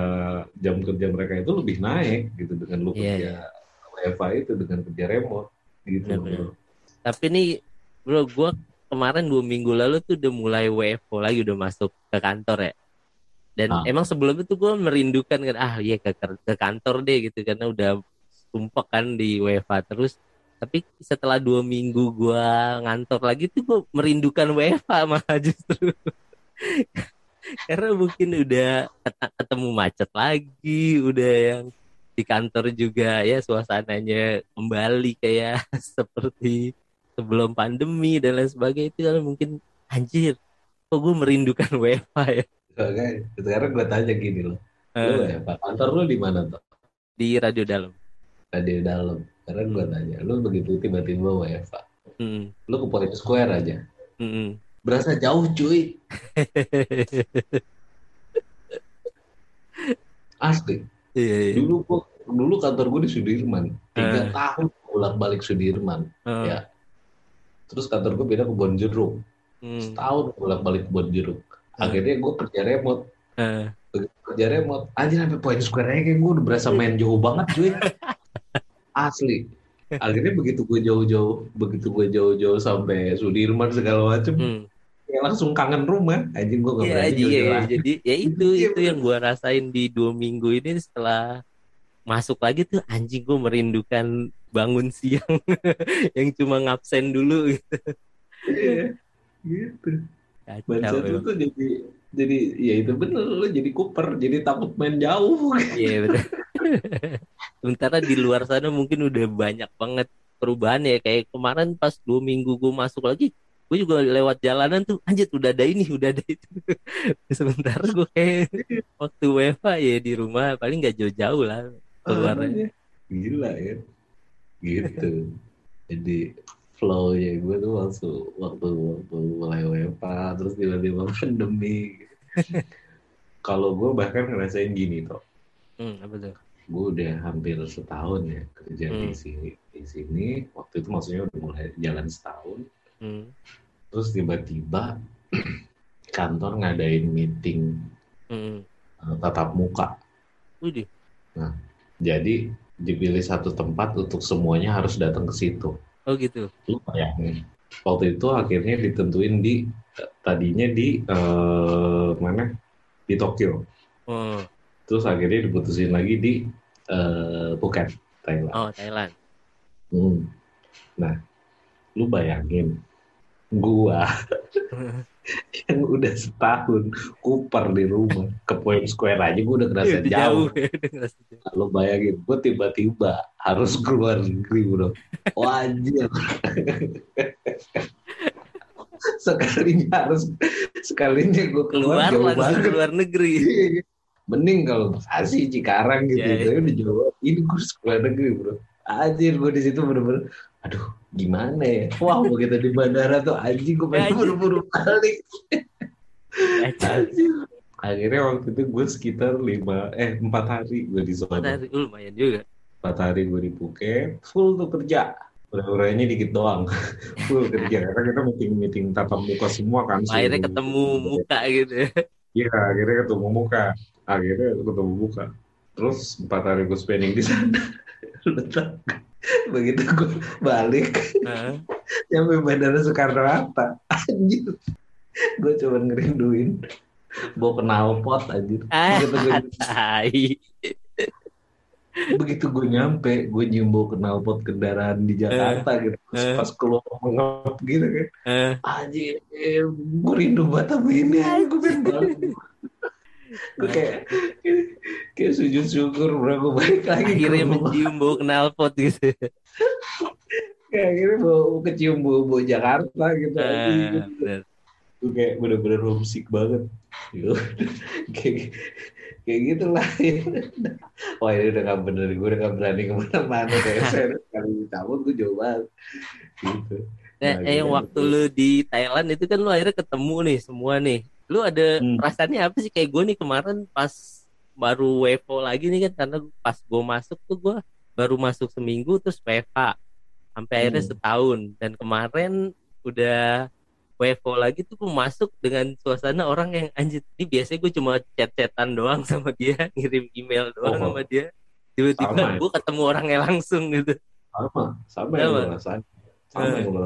S2: jam kerja mereka itu lebih naik gitu dengan lu
S1: Iya,
S2: kerja WFA itu dengan kerja remote gitu.
S1: Benar-benar. Tapi nih bro, gue kemarin dua minggu lalu tuh udah mulai WFO lagi udah masuk ke kantor ya. Dan
S2: Ah.
S1: emang sebelum itu gue merindukan kan ah iya ke, ke kantor deh gitu karena udah sumpah kan di WFA terus. Tapi setelah dua minggu gue ngantor lagi tuh gue merindukan WFA [laughs] malah justru. karena mungkin udah ket- ketemu macet lagi, udah yang di kantor juga ya suasananya kembali kayak [laughs] seperti sebelum pandemi dan lain sebagainya itu kan mungkin anjir kok gue merindukan [laughs] WFA ya
S2: Oke, sekarang gue tanya gini loh. Lu
S1: Eh,
S2: WFA kantor lu di mana tuh?
S1: di radio dalam
S2: Di dalam. Sekarang gue tanya, lu begitu tiba-tiba WFA,
S1: Hmm,
S2: lu ke Point Square aja.
S1: hmm.
S2: Berasa jauh cuy. [laughs] Asli.
S1: iya iya
S2: Dulu gua, dulu kantor gue di Sudirman. Tiga
S1: Eh.
S2: tahun bolak-balik Sudirman.
S1: Eh,
S2: ya. Terus kantor gue pindah ke Bonjeruk.
S1: hmm,
S2: Setahun bolak-balik ke Bonjeruk.
S1: Eh.
S2: Akhirnya gue kerja remote. Begitu kerja remote. Anjir sampai Point Square aja kayak gue udah berasa main jauh banget cuy. [laughs] Asli. Akhirnya begitu gue jauh-jauh, begitu gue jauh-jauh sampai Sudirman segala macem,
S1: Hmm.
S2: kayak langsung kangen rumah. Anjing gue gak
S1: Iya,
S2: berani jauh-jauh
S1: iya.
S2: lagi.
S1: jadi ya itu itu yang gue rasain di dua minggu ini setelah masuk lagi tuh anjing gue merindukan bangun siang [laughs] yang cuma ngabsen dulu gitu.
S2: Iya, gitu.
S1: Kacau
S2: lu
S1: emang.
S2: tuh jadi jadi ya itu bener lu jadi kuper jadi takut main jauh
S1: Iya benar. [laughs] Sementara di luar sana mungkin udah banyak banget perubahan ya kayak kemarin pas dua minggu gue masuk lagi gue juga lewat jalanan tuh anjir udah ada ini udah ada itu [laughs] sementara gue kayak waktu WFA ya di rumah paling nggak jauh-jauh lah keluarnya
S2: gila ya gitu jadi flow ya gue tuh waktu waktu waktu mulai WFA terus tiba-tiba pandemi kalau gue bahkan ngerasain gini toh
S1: hmm, apa tuh
S2: gue udah hampir setahun ya kerja di
S1: Hmm.
S2: sini di sini waktu itu maksudnya udah mulai jalan setahun
S1: hmm.
S2: terus tiba-tiba [clears throat] kantor ngadain meeting
S1: Hmm.
S2: eh, tatap muka
S1: Widih.
S2: jadi dipilih satu tempat untuk semuanya harus datang ke situ.
S1: Oh gitu.
S2: Lu bayangin. Waktu itu akhirnya ditentuin di tadinya di eh, mana? Di Tokyo.
S1: Oh,
S2: terus akhirnya diputusin lagi di eh, Phuket Thailand.
S1: Oh Thailand.
S2: Hmm. nah lu bayangin. Gua [laughs] yang [laughs] udah setahun kuper di rumah ke Point Square aja gua udah
S1: Iya, [laughs]
S2: ngerasa jauh.
S1: ya, jauh.
S2: lu bayangin gua tiba-tiba harus keluar negeri bro wajib [laughs] sekalinya harus sekalinya gua keluar,
S1: keluar
S2: jauh banget.
S1: keluar negeri.
S2: Mending kalau Bekasi Cikarang gitu
S1: Iya, iya.
S2: tapi di Jawa ini gue sekolah negeri bro anjir gue di situ bener-bener aduh gimana ya wah begitu di bandara tuh anjing gue pengen buru-buru balik akhirnya waktu itu gue sekitar lima eh empat hari gue di sana
S1: Bentar, lu lumayan juga.
S2: empat hari gue di Phuket full tuh kerja udah-udahnya dikit doang [laughs] full kerja karena kita meeting meeting tatap muka semua kan
S1: Akhirnya ketemu muka gitu. ya.
S2: Iya, akhirnya ketemu muka. Akhirnya ketemu muka. Terus empat hari gue spending di sana. [laughs] Begitu gue balik,
S1: Heeh.
S2: nyampe Bandara Soekarno-Hatta. Anjir. Gue cuma ngerinduin bawa knalpot anjir.
S1: Ah,
S2: Begitu gue, begitu gue nyampe, gue nyium bau knalpot kendaraan di Jakarta gitu. Terus
S1: eh.
S2: pas keluar mengap gitu kan.
S1: Eh,
S2: Anjir, gue rindu banget sama ini. Anjir, gue pengen balik. Gue kayak [laughs] kayak sujud syukur bro gue balik lagi
S1: akhirnya mencium bau knalpot gitu.
S2: kayak akhirnya bau kecium bau bau Jakarta gitu
S1: Ah, bener.
S2: gue kayak bener-bener homesick banget gitu. [laughs] kayak kayak gitu lah wah ini udah gak bener gue udah gak berani ke mana-mana kayak [laughs] saya kali cabut gue jauh banget gitu
S1: Nah,
S2: Nah,
S1: eh, yang
S2: gitu.
S1: waktu lu di Thailand itu kan lu akhirnya ketemu nih semua nih. Lu ada
S2: Hmm.
S1: perasaannya apa sih kayak gue nih kemarin pas baru WFO lagi nih kan karena pas gue masuk tuh gue baru masuk seminggu terus WFH sampai akhirnya
S2: Hmm.
S1: setahun dan kemarin udah WFO lagi tuh gue masuk dengan suasana orang yang anjir ini biasanya gue cuma chat-chatan doang sama dia [laughs] ngirim email doang
S2: Oh.
S1: sama dia tiba-tiba
S2: Sama ya?
S1: gue ketemu orangnya langsung gitu
S2: sama sama yang
S1: Sama.
S2: lo rasain sama
S1: Eh.
S2: yang lo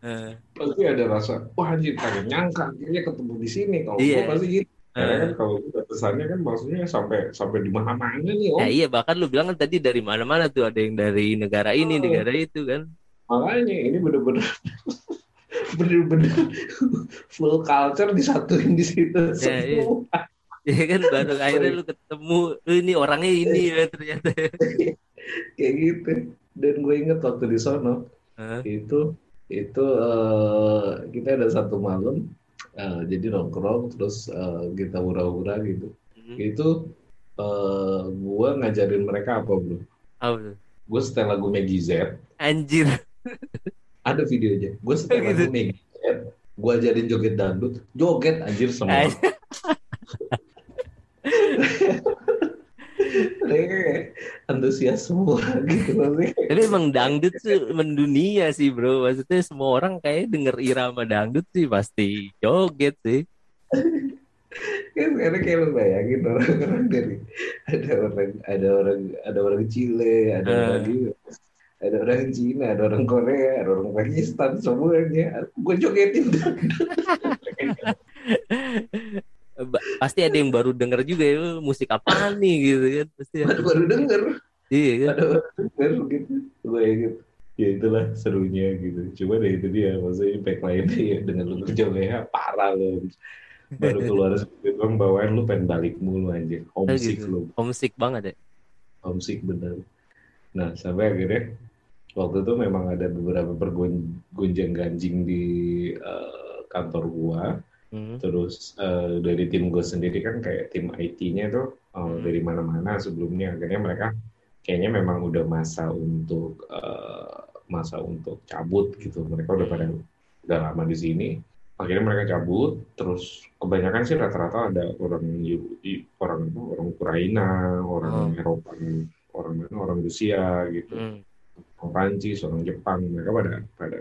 S1: Eh,
S2: pasti ada rasa wah anjir kagak nyangka akhirnya ketemu di sini kalau
S1: Iya.
S2: gue pasti gitu karena
S1: eh.
S2: kan kalau gue pesannya kan maksudnya sampai sampai di mana-mana nih om
S1: Ya iya bahkan lu bilang kan tadi dari mana-mana tuh ada yang dari negara ini,
S2: Oh.
S1: negara itu kan.
S2: makanya ini bener-bener [laughs] bener-bener full culture disatuin di situ
S1: Ya, iya.
S2: semua
S1: Ya kan baru akhirnya lu ketemu "Oh, ini orangnya ini ya ternyata. [laughs]
S2: kayak gitu dan gue inget waktu di sono
S1: Hah?
S2: itu itu eh, kita ada satu malam eh, jadi nongkrong terus eh, kita hura-hura gitu.
S1: Hmm.
S2: itu eh, gue ngajarin mereka apa bro?
S1: Apa
S2: gue setel lagu Maggie Z.
S1: Anjir.
S2: ada videonya gue setel
S1: Gitu.
S2: lagu Maggie Z gue ajarin joget dangdut. Joget anjir semua [laughs] antusias semua gitu
S1: Tapi emang dangdut tuh mendunia sih bro. Maksudnya semua orang kayak denger irama dangdut sih pasti joget sih.
S2: kan karena kayak lo bayangin orang-orang dari ada orang ada orang ada orang Chile ada
S1: Eh.
S2: orang ada orang Cina ada orang Korea ada orang Pakistan semuanya gue jogetin [laughs]
S1: Pasti ada yang baru denger juga ya "Oh, musik apa nih gitu kan. Pasti ada.
S2: baru baru denger
S1: Iya kan.
S2: orang denger gitu gue inget ya itulah serunya gitu cuma deh itu dia maksudnya impact lainnya [laughs] ya dengan lu kerja WH parah lo baru keluar sedikit doang bawaan lu pengen balik mulu anjir homesick
S1: gitu.
S2: lu
S1: Homesick banget ya.
S2: homesick bener. Nah sampai akhirnya waktu itu memang ada beberapa pergonjang ganjing di eh, kantor gua.
S1: Hmm.
S2: Terus eh, dari tim gue sendiri kan kayak tim IT-nya tuh
S1: Hmm.
S2: dari mana-mana sebelumnya. Akhirnya mereka kayaknya memang udah masa untuk eh, masa untuk cabut gitu. Mereka udah pada udah lama di sini. Akhirnya mereka cabut. Terus kebanyakan sih rata-rata ada orang orang orang Ukraina, orang Eropa, orang mana, orang Rusia gitu,
S1: Hmm.
S2: orang Prancis, orang Jepang. Mereka pada pada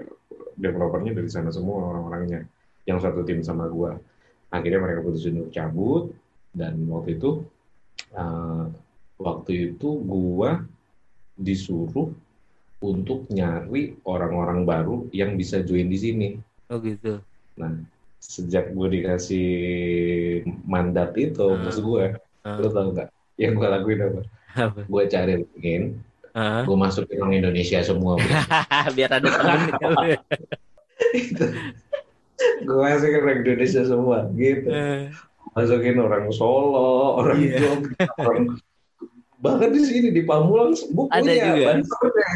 S2: developernya dari sana semua orang-orangnya yang satu tim sama gua. Akhirnya mereka putusin untuk cabut dan waktu itu eh, waktu itu gua disuruh untuk nyari orang-orang baru yang bisa join di sini.
S1: Oh gitu.
S2: Nah, sejak gue dikasih mandat itu,
S1: Ah.
S2: maksud gue,
S1: Ah.
S2: lo tau nggak? Yang gue lakuin apa?
S1: Apa?
S2: Gue cari LinkedIn,
S1: Hah?
S2: gue masukin orang Indonesia semua. [laughs]
S1: Biar ada temen [laughs]
S2: gue masukin orang Indonesia semua, gitu.
S1: Eh,
S2: Masukin orang Solo, orang
S1: Iya.
S2: Jogja, orang bahkan di sini di Pamulang bukunya
S1: Ada juga.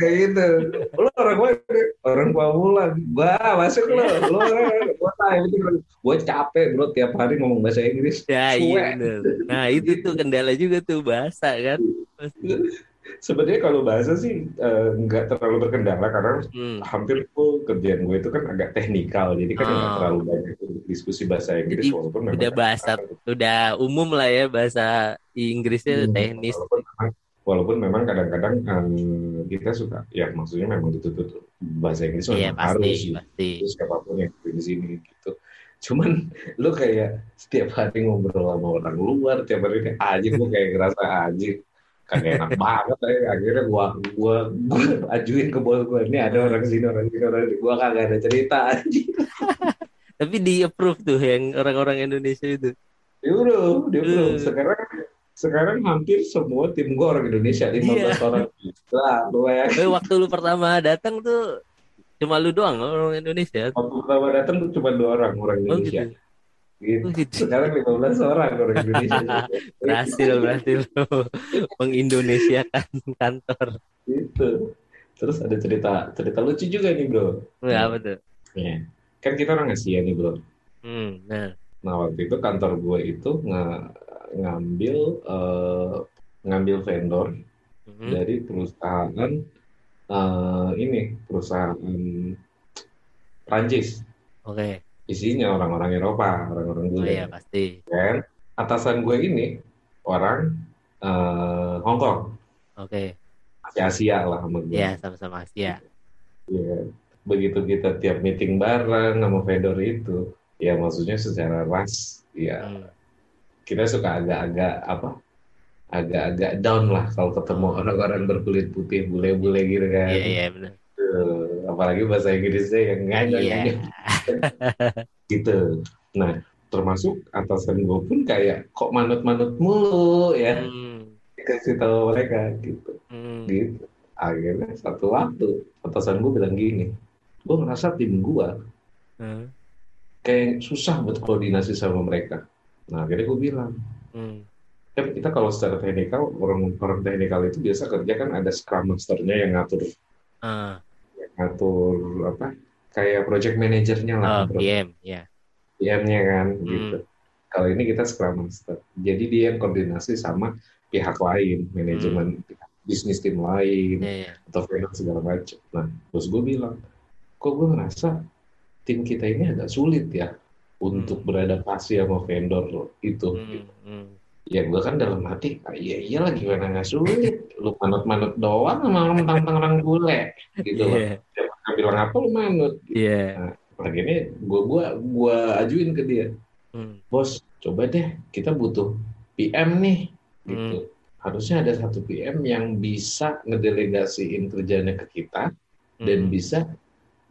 S2: gitu lo orang mana orang Pamulang gua masuk lo lo tahu itu gua capek bro tiap hari ngomong bahasa Inggris
S1: Ya iya bener. Nah itu tuh kendala juga tuh bahasa kan. [laughs]
S2: sebenarnya kalau bahasa sih eh, nggak terlalu berkendala karena
S1: Hmm.
S2: hampir tuh kerjaan gue itu kan agak teknikal jadi kan nggak
S1: Ah.
S2: terlalu banyak diskusi bahasa Inggris
S1: Jadi
S2: walaupun
S1: udah bahasa udah umum lah ya bahasa Inggrisnya
S2: Hmm,
S1: teknis.
S2: Walaupun memang, walaupun memang kadang-kadang eh, kita suka, ya maksudnya memang dituntut bahasa Inggris
S1: Iya
S2: memang
S1: pasti
S2: harus
S1: pasti.
S2: itu siapa pun yang di sini gitu. Cuman [laughs] lu kayak setiap hari ngobrol sama orang luar, tiap hari kayak aja gue kayak ngerasa aja kagak enak [laughs] banget ya. akhirnya gua gua gua [laughs] ajuin ke bos gue ini ada orang sini orang sini orang sini gua kagak ada cerita [laughs]
S1: Tapi di approve tuh yang orang-orang Indonesia itu.
S2: bro dia bro
S1: Hmm.
S2: sekarang sekarang hampir semua tim gua orang Indonesia 15 orang lah lu ya
S1: Eh, waktu lu pertama datang tuh cuma lu doang orang Indonesia.
S2: Waktu pertama datang tuh cuma dua orang orang
S1: Oh
S2: Indonesia.
S1: gitu.
S2: Gitu.
S1: Oh gitu.
S2: Sekarang 15 orang orang Indonesia. [laughs]
S1: Berhasil berhasil [laughs] mengindonesiakan kantor.
S2: gitu. Terus ada cerita cerita lucu juga nih bro.
S1: Wah, apa tuh?
S2: Ya. Kan kita orang Asia nih bro.
S1: Hmm, nah.
S2: Nah waktu itu kantor gue itu nga- ngambil eh, ngambil vendor
S1: Hmm.
S2: dari perusahaan eh, ini perusahaan Prancis.
S1: Oke.
S2: Isinya orang-orang Eropa, orang-orang
S1: Oh
S2: bule.
S1: iya pasti.
S2: kan atasan gue ini orang eh, Hong Kong
S1: Oke.
S2: Asia Asia lah sama gue
S1: Iya, sama-sama Asia.
S2: Iya. begitu kita tiap meeting bareng sama vendor itu ya maksudnya secara ras ya
S1: Hmm.
S2: kita suka agak-agak apa agak-agak down lah kalau ketemu orang-orang berkulit putih bule-bule gitu kan
S1: Iya, iya benar.
S2: Apalagi bahasa Inggrisnya yang ngajak
S1: Iya. [laughs]
S2: gitu nah termasuk atasan gue pun kayak kok manut-manut mulu ya
S1: Hmm.
S2: kasih tahu mereka gitu
S1: Hmm.
S2: gitu akhirnya satu waktu atasan gue bilang gini gue ngerasa tim gue
S1: Hmm.
S2: kayak susah buat koordinasi sama mereka nah akhirnya gue bilang
S1: Hmm.
S2: kan kita kalau secara teknikal orang orang teknikal itu biasa kerja kan ada scrum masternya yang ngatur
S1: Ah.
S2: Ngatur apa kayak project manajernya lah
S1: Oh. PM, ya.
S2: PM-nya kan
S1: Hmm.
S2: gitu kalau ini kita scrum master jadi dia yang koordinasi sama pihak lain manajemen pihak bisnis tim lain
S1: Iya, iya.
S2: atau finance segala macam. Nah, bos gue bilang, kok gue ngerasa tim kita ini agak sulit ya untuk beradaptasi sama vendor itu.
S1: Hmm. Hmm.
S2: Ya gue kan dalam hati, ah, iya iyalah gimana nggak sulit, lu manut-manut doang sama orang mentang-mentang orang bule, gitu loh.
S1: Iya.
S2: Siapa bilang apa lu manut?
S1: Iya.
S2: Akhirnya gue gua gua ajuin ke dia,
S1: Hmm.
S2: bos coba deh kita butuh PM nih, gitu. Harusnya ada satu PM yang bisa ngedelegasiin kerjanya ke kita, dan
S1: Hmm.
S2: bisa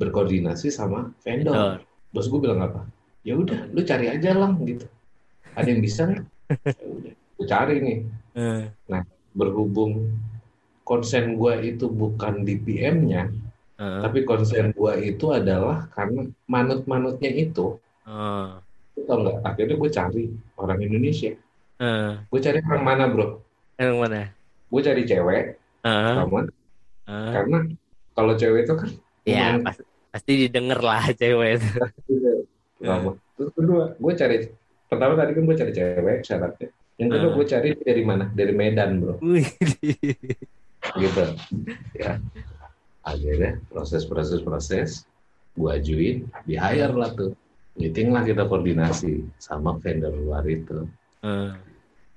S2: berkoordinasi sama vendor.
S1: Vendor.
S2: Bos gue bilang apa? Ya udah, lu cari aja lah gitu. Ada yang bisa nggak? Gue cari nih.
S1: Eh.
S2: Berhubung konsen gue itu bukan di PM-nya,
S1: Eh.
S2: tapi konsen gue itu adalah karena manut-manutnya itu. Lu tau nggak? Akhirnya gue cari orang Indonesia.
S1: Eh.
S2: Gue cari orang mana bro?
S1: Yang mana?
S2: Gue cari cewek,
S1: Eh.
S2: sama
S1: Eh.
S2: karena kalau cewek itu kan
S1: Ya,
S2: lumayan
S1: pas, pasti didengar lah cewek itu.
S2: Pertama. Terus kedua, gue cari pertama tadi kan gue cari cewek syaratnya. Yang kedua
S1: Hmm.
S2: gue cari dari mana? Dari Medan bro, gitu. Ya, akhirnya proses proses proses, gue ajuin, di hire lah tuh. Meeting lah kita koordinasi sama vendor luar itu.
S1: Eh.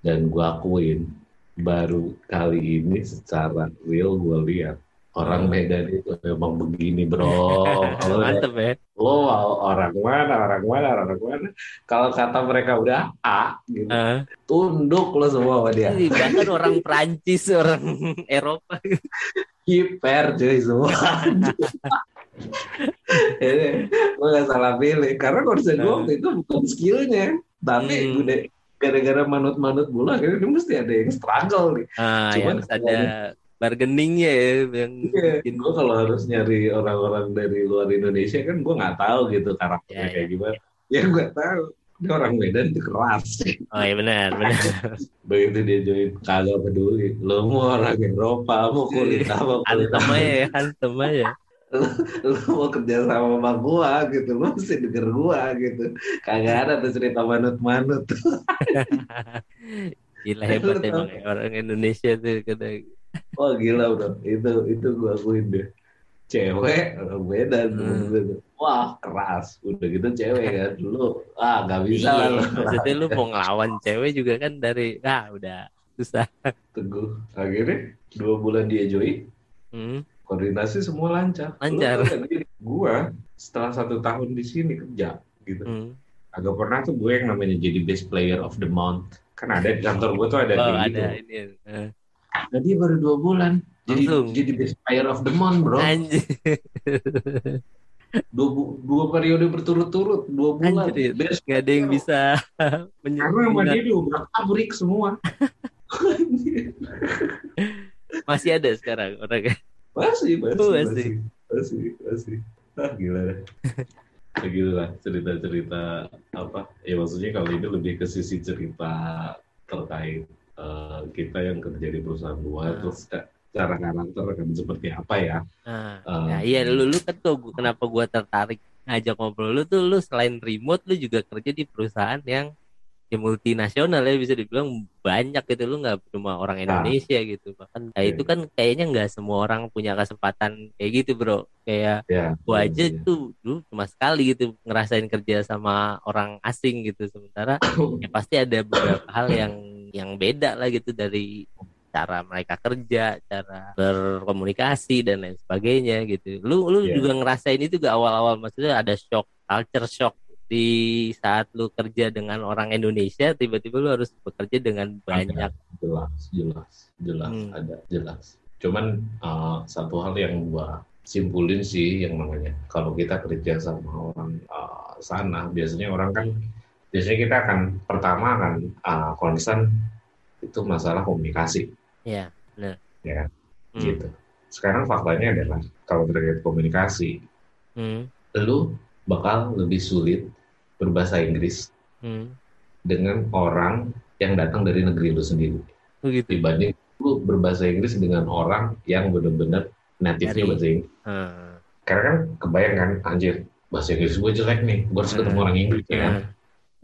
S2: Dan gue akuin baru kali ini secara real gue lihat orang Medan itu memang begini bro. [laughs] Lo
S1: Mantep ya.
S2: lo orang mana orang mana orang mana kalau kata mereka udah A gitu
S1: Eh.
S2: tunduk lo semua sama dia
S1: Bahkan orang Prancis, [laughs] orang Eropa.
S2: hiper cuy semua ini gue gak salah pilih karena konsen gue waktu itu bukan skillnya tapi
S1: Hmm.
S2: udah gara-gara manut-manut bola dia mesti ada yang struggle nih
S1: Ah,
S2: Cuman
S1: yang ada bargainingnya ya yang
S2: Iya,
S1: bikin
S2: gue kalau harus nyari orang-orang dari luar Indonesia kan gue nggak tahu gitu karakternya
S1: Ya,
S2: kayak gimana. Ya gue tahu. dia orang Medan itu keras.
S1: Oh iya benar benar. [laughs]
S2: Begitu dia join kagak peduli. Lo mau orang Eropa mau kulit apa kulit
S1: antem ya antem aja.
S2: Lu mau kerja sama sama gua gitu lu mesti denger gua gitu. Kagak ada tuh cerita manut-manut. [laughs]
S1: Gila hebat emang ya, orang Indonesia tuh kata
S2: oh gila bro itu itu gua akuin deh. Cewek beda
S1: Hmm.
S2: wah keras. Udah gitu cewek kan dulu ah nggak bisa
S1: iya,
S2: lah.
S1: maksudnya lu mau ngelawan cewek juga kan dari ah udah susah.
S2: Teguh. Akhirnya dua bulan dia join
S1: hmm.
S2: koordinasi semua lancar.
S1: Lancar.
S2: gua setelah satu tahun di sini kerja gitu.
S1: Hmm.
S2: agak pernah tuh gue yang namanya jadi best player of the month. Kan ada di kantor gue tuh ada
S1: oh ada
S2: gitu.
S1: ini eh.
S2: Nah, dia baru dua bulan. Jadi
S1: Langsung.
S2: jadi best player of the month bro.
S1: Anjir. [laughs]
S2: Dua, dua periode berturut-turut dua bulan.
S1: Anjir,
S2: best
S1: nggak ada yang bisa [laughs]
S2: karena sama dia diobrak abrik semua. [laughs]
S1: Masih ada sekarang orangnya.
S2: Masih masih
S1: Oh,
S2: masih.
S1: masih.
S2: masih masih. Ah gila deh. Begitu lah cerita-cerita apa? Ya maksudnya kalau ini lebih ke sisi cerita terkait eh, kita yang kerja di perusahaan luar
S1: Ah.
S2: terus cara karakter akan seperti apa ya?
S1: Nah,
S2: Eh,
S1: nah iya lu, lu kan tuh kenapa gua tertarik ngajak ngobrol lu tuh lu selain remote lu juga kerja di perusahaan yang ya multinasional ya bisa dibilang banyak gitu lu nggak cuma orang Indonesia gitu. Bahkan nah, itu kan kayaknya nggak semua orang punya kesempatan kayak gitu bro. Kayak
S2: ya
S1: gua aja
S2: iya.
S1: tuh dulu cuma sekali gitu ngerasain kerja sama orang asing gitu. Sementara [coughs] ya pasti ada beberapa hal yang yang beda lah gitu dari cara mereka kerja, cara berkomunikasi dan lain sebagainya gitu. Lu lu
S2: Iya.
S1: juga ngerasain itu gak awal-awal maksudnya ada shock, culture shock di saat lu kerja dengan orang Indonesia tiba-tiba lu harus bekerja dengan banyak
S2: jelas jelas jelas
S1: Hmm.
S2: ada jelas cuman uh, satu hal yang gua simpulin sih yang namanya kalau kita kerja sama orang uh, sana biasanya orang kan biasanya kita akan pertama akan uh, concern itu masalah komunikasi
S1: ya.
S2: ya
S1: Hmm.
S2: gitu sekarang faktanya adalah kalau terkait komunikasi
S1: Hmm.
S2: lu bakal lebih sulit berbahasa Inggris
S1: Hmm.
S2: dengan orang yang datang dari negeri lu sendiri
S1: Oh gitu.
S2: dibanding lu berbahasa Inggris dengan orang yang benar-benar native-nya bahasa Inggris.
S1: Hmm.
S2: Karena kan kebayang kan, anjir, bahasa Inggris gue jelek nih, gue harus ketemu
S1: Hmm.
S2: orang Inggris ya kan,
S1: Hmm.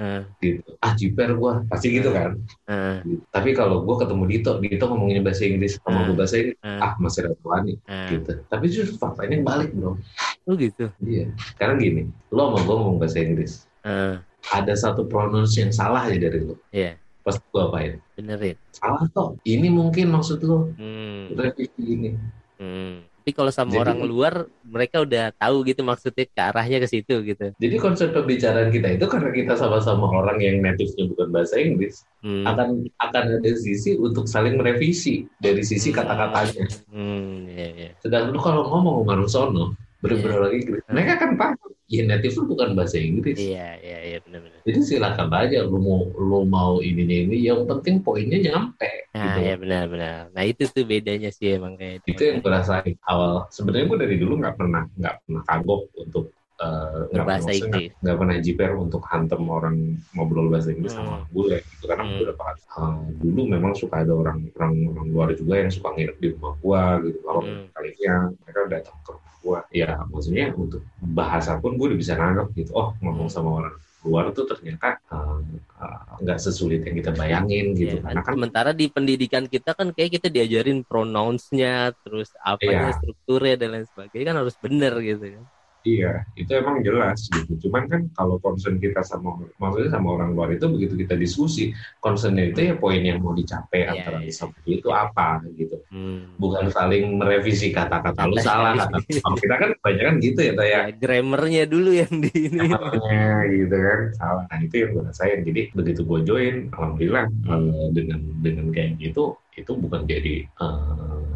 S1: Hmm.
S2: gitu. Ah, jiper gue, pasti gitu kan.
S1: Hmm.
S2: Gitu. Tapi kalau gue ketemu Dito, Dito ngomongin bahasa Inggris, sama gue bahasa Inggris,
S1: Hmm.
S2: ah masih Radwani,
S1: Hmm.
S2: gitu. Tapi justru faktanya balik bro.
S1: Oh gitu.
S2: Iya. Sekarang gini, lo sama gue ngomong bahasa Inggris,
S1: Hmm.
S2: ada satu pronounce yang salah aja dari lo.
S1: Iya.
S2: Pas gue apain?
S1: Benerin.
S2: Salah toh. Ini mungkin maksud lo,
S1: Hmm.
S2: revisi ini.
S1: Hmm. Tapi kalau sama
S2: Jadi-
S1: orang luar mereka udah tahu gitu maksudnya ke arahnya ke situ gitu.
S2: Jadi konsep pembicaraan kita itu karena kita sama-sama orang yang native-nya bukan bahasa Inggris,
S1: Hmm.
S2: akan akan ada sisi untuk saling merevisi dari sisi kata-katanya.
S1: Hmm, iya, iya.
S2: Sedangkan lu kalau ngomong sama Rusono, bener-bener orang Inggris,
S1: Hmm.
S2: mereka kan paham. Ya native lu bukan bahasa Inggris.
S1: Iya, iya, iya benar-benar.
S2: Jadi silakan aja lu mau lu mau ini ini, yang penting poinnya nyampe.
S1: Nah,
S2: gitu.
S1: iya benar-benar. Nah, itu tuh bedanya sih emang kayak
S2: Itu yang gue rasain awal. Sebenarnya gue dari dulu nggak pernah nggak pernah kagok untuk nggak
S1: Berbahasa
S2: maksudnya
S1: Inggris.
S2: nggak- pernah jiper untuk hantem orang ngobrol bahasa Inggris
S1: Hmm.
S2: sama gue gitu karena
S1: Hmm.
S2: beberapa kali eh, dulu memang suka ada orang orang orang luar juga yang suka nginep di rumah gue gitu kalau
S1: Hmm.
S2: kalinya mereka datang ke rumah gue ya maksudnya untuk bahasa pun gue udah bisa nangkep gitu oh ngomong
S1: Hmm.
S2: sama orang luar tuh ternyata eh, eh, nggak sesulit yang kita bayangin gitu
S1: Iya,
S2: karena kan
S1: sementara di pendidikan kita kan kayak kita diajarin pronounce-nya, terus apanya
S2: Iya.
S1: strukturnya dan lain sebagainya kan harus bener gitu kan.
S2: Iya, itu emang jelas gitu. Cuman kan kalau concern kita sama maksudnya sama orang luar itu begitu kita diskusi, concernnya itu ya poin yang mau dicapai
S1: Iya,
S2: antara
S1: iya.
S2: sama dia itu apa gitu.
S1: Hmm.
S2: Bukan saling merevisi kata-kata lu salah kata. [laughs] Kalau kita kan kebanyakan gitu ya.
S1: Ya, grammarnya dulu yang di ini.
S2: Namanya gitu kan salah. Nah itu yang gue rasain. Jadi begitu gue join, alhamdulillah eh, dengan dengan kayak gitu itu bukan jadi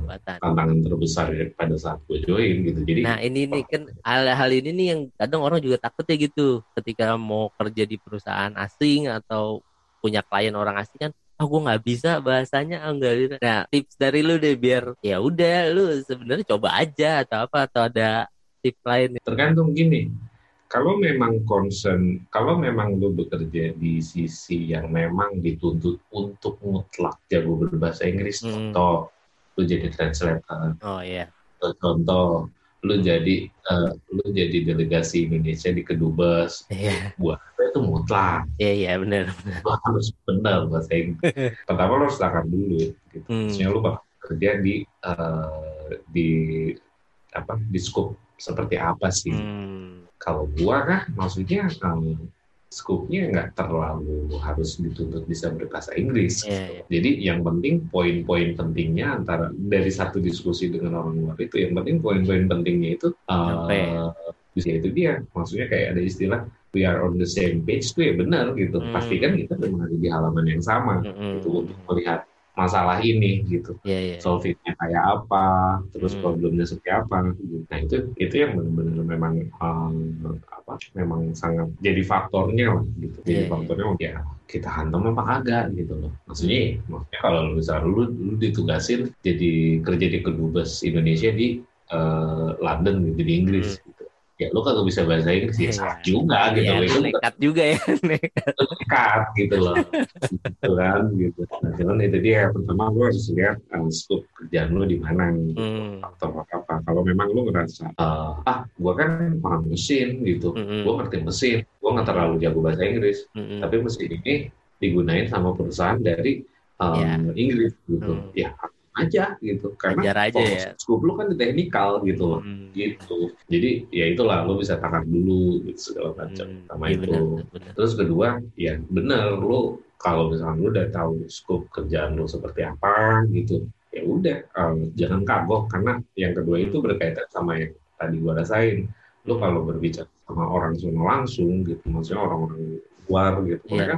S1: Buatan.
S2: tantangan terbesar pada saat gue join gitu. Jadi
S1: Nah ini nih kan hal-hal ini nih yang kadang orang juga takut ya gitu ketika mau kerja di perusahaan asing atau punya klien orang asing kan ah gue nggak bisa bahasanya ah nggak bisa." nah tips dari lu deh biar ya udah lu sebenarnya coba aja atau apa atau ada tips lain
S2: tergantung gini kalau memang concern, kalau memang lu bekerja di sisi yang memang dituntut untuk mutlak jago berbahasa Inggris,
S1: Hmm.
S2: contoh lu jadi translator,
S1: Oh iya.
S2: contoh lu jadi eh, lu jadi delegasi Indonesia di kedubes,
S1: Iya.
S2: buat itu mutlak,
S1: Iya iya benar.
S2: lu harus benar bahasa Inggris. [laughs] Pertama lu harus takar dulu, gitu.
S1: Hmm.
S2: Maksudnya lu bakal kerja di eh, di apa di scope seperti apa sih?
S1: Hmm.
S2: Kalau gua kan maksudnya um, skupnya nggak terlalu harus dituntut bisa berbahasa Inggris.
S1: Iya, iya.
S2: Jadi yang penting poin-poin pentingnya antara dari satu diskusi dengan orang luar itu yang penting poin-poin pentingnya itu uh,
S1: Sampai.
S2: ya itu dia maksudnya kayak ada istilah we are on the same page tuh ya benar gitu.
S1: Hmm.
S2: Pasti kan kita memang ada di halaman yang sama
S1: Mm-mm.
S2: gitu untuk melihat masalah ini gitu
S1: Iya iya.
S2: solve-nya kayak apa, terus
S1: Hmm.
S2: problemnya seperti apa. gitu. Nah itu itu yang benar-benar memang um, apa, memang sangat jadi faktornya lah gitu. Jadi
S1: Iya, iya.
S2: faktornya ya kita hantam apa kagak gitu loh. Maksudnya, maksudnya kalau lu bisa lu, lu ditugasin jadi kerja di kedubes Indonesia di eh, London gitu di Inggris gitu. Ya lu kagak bisa bahasa Inggris ya
S1: Iya.
S2: sah juga gitu.
S1: Iya,
S2: loh. Itu
S1: nekat juga ya. [laughs] nekat.
S2: dekat gitu loh gitu kan gitu nah cuman itu dia pertama lu harus lihat uh, scope kerjaan lu di mana gitu.
S1: Hmm.
S2: faktor apa kalau memang lu ngerasa uh, ah gua kan paham mesin gitu
S1: Mm-mm.
S2: gua ngerti mesin gua nggak terlalu jago bahasa Inggris
S1: Mm-mm.
S2: tapi mesin ini digunain sama perusahaan dari um,
S1: Ya.
S2: Inggris gitu
S1: Hmm.
S2: ya aja gitu karena
S1: Ajar aja ya.
S2: scope lu kan di teknikal gitu loh
S1: Hmm.
S2: gitu jadi ya itulah lu bisa takar dulu gitu segala macam
S1: Hmm.
S2: sama
S1: Iya,
S2: itu
S1: benar, benar.
S2: Terus kedua, ya bener lu kalau misalnya lu udah tahu scope kerjaan lu seperti apa gitu, ya udah um, jangan kagok karena yang kedua itu berkaitan sama yang tadi gua rasain. Lu kalau berbicara sama orang sono langsung gitu, maksudnya orang-orang luar gitu,
S1: Iya.
S2: mereka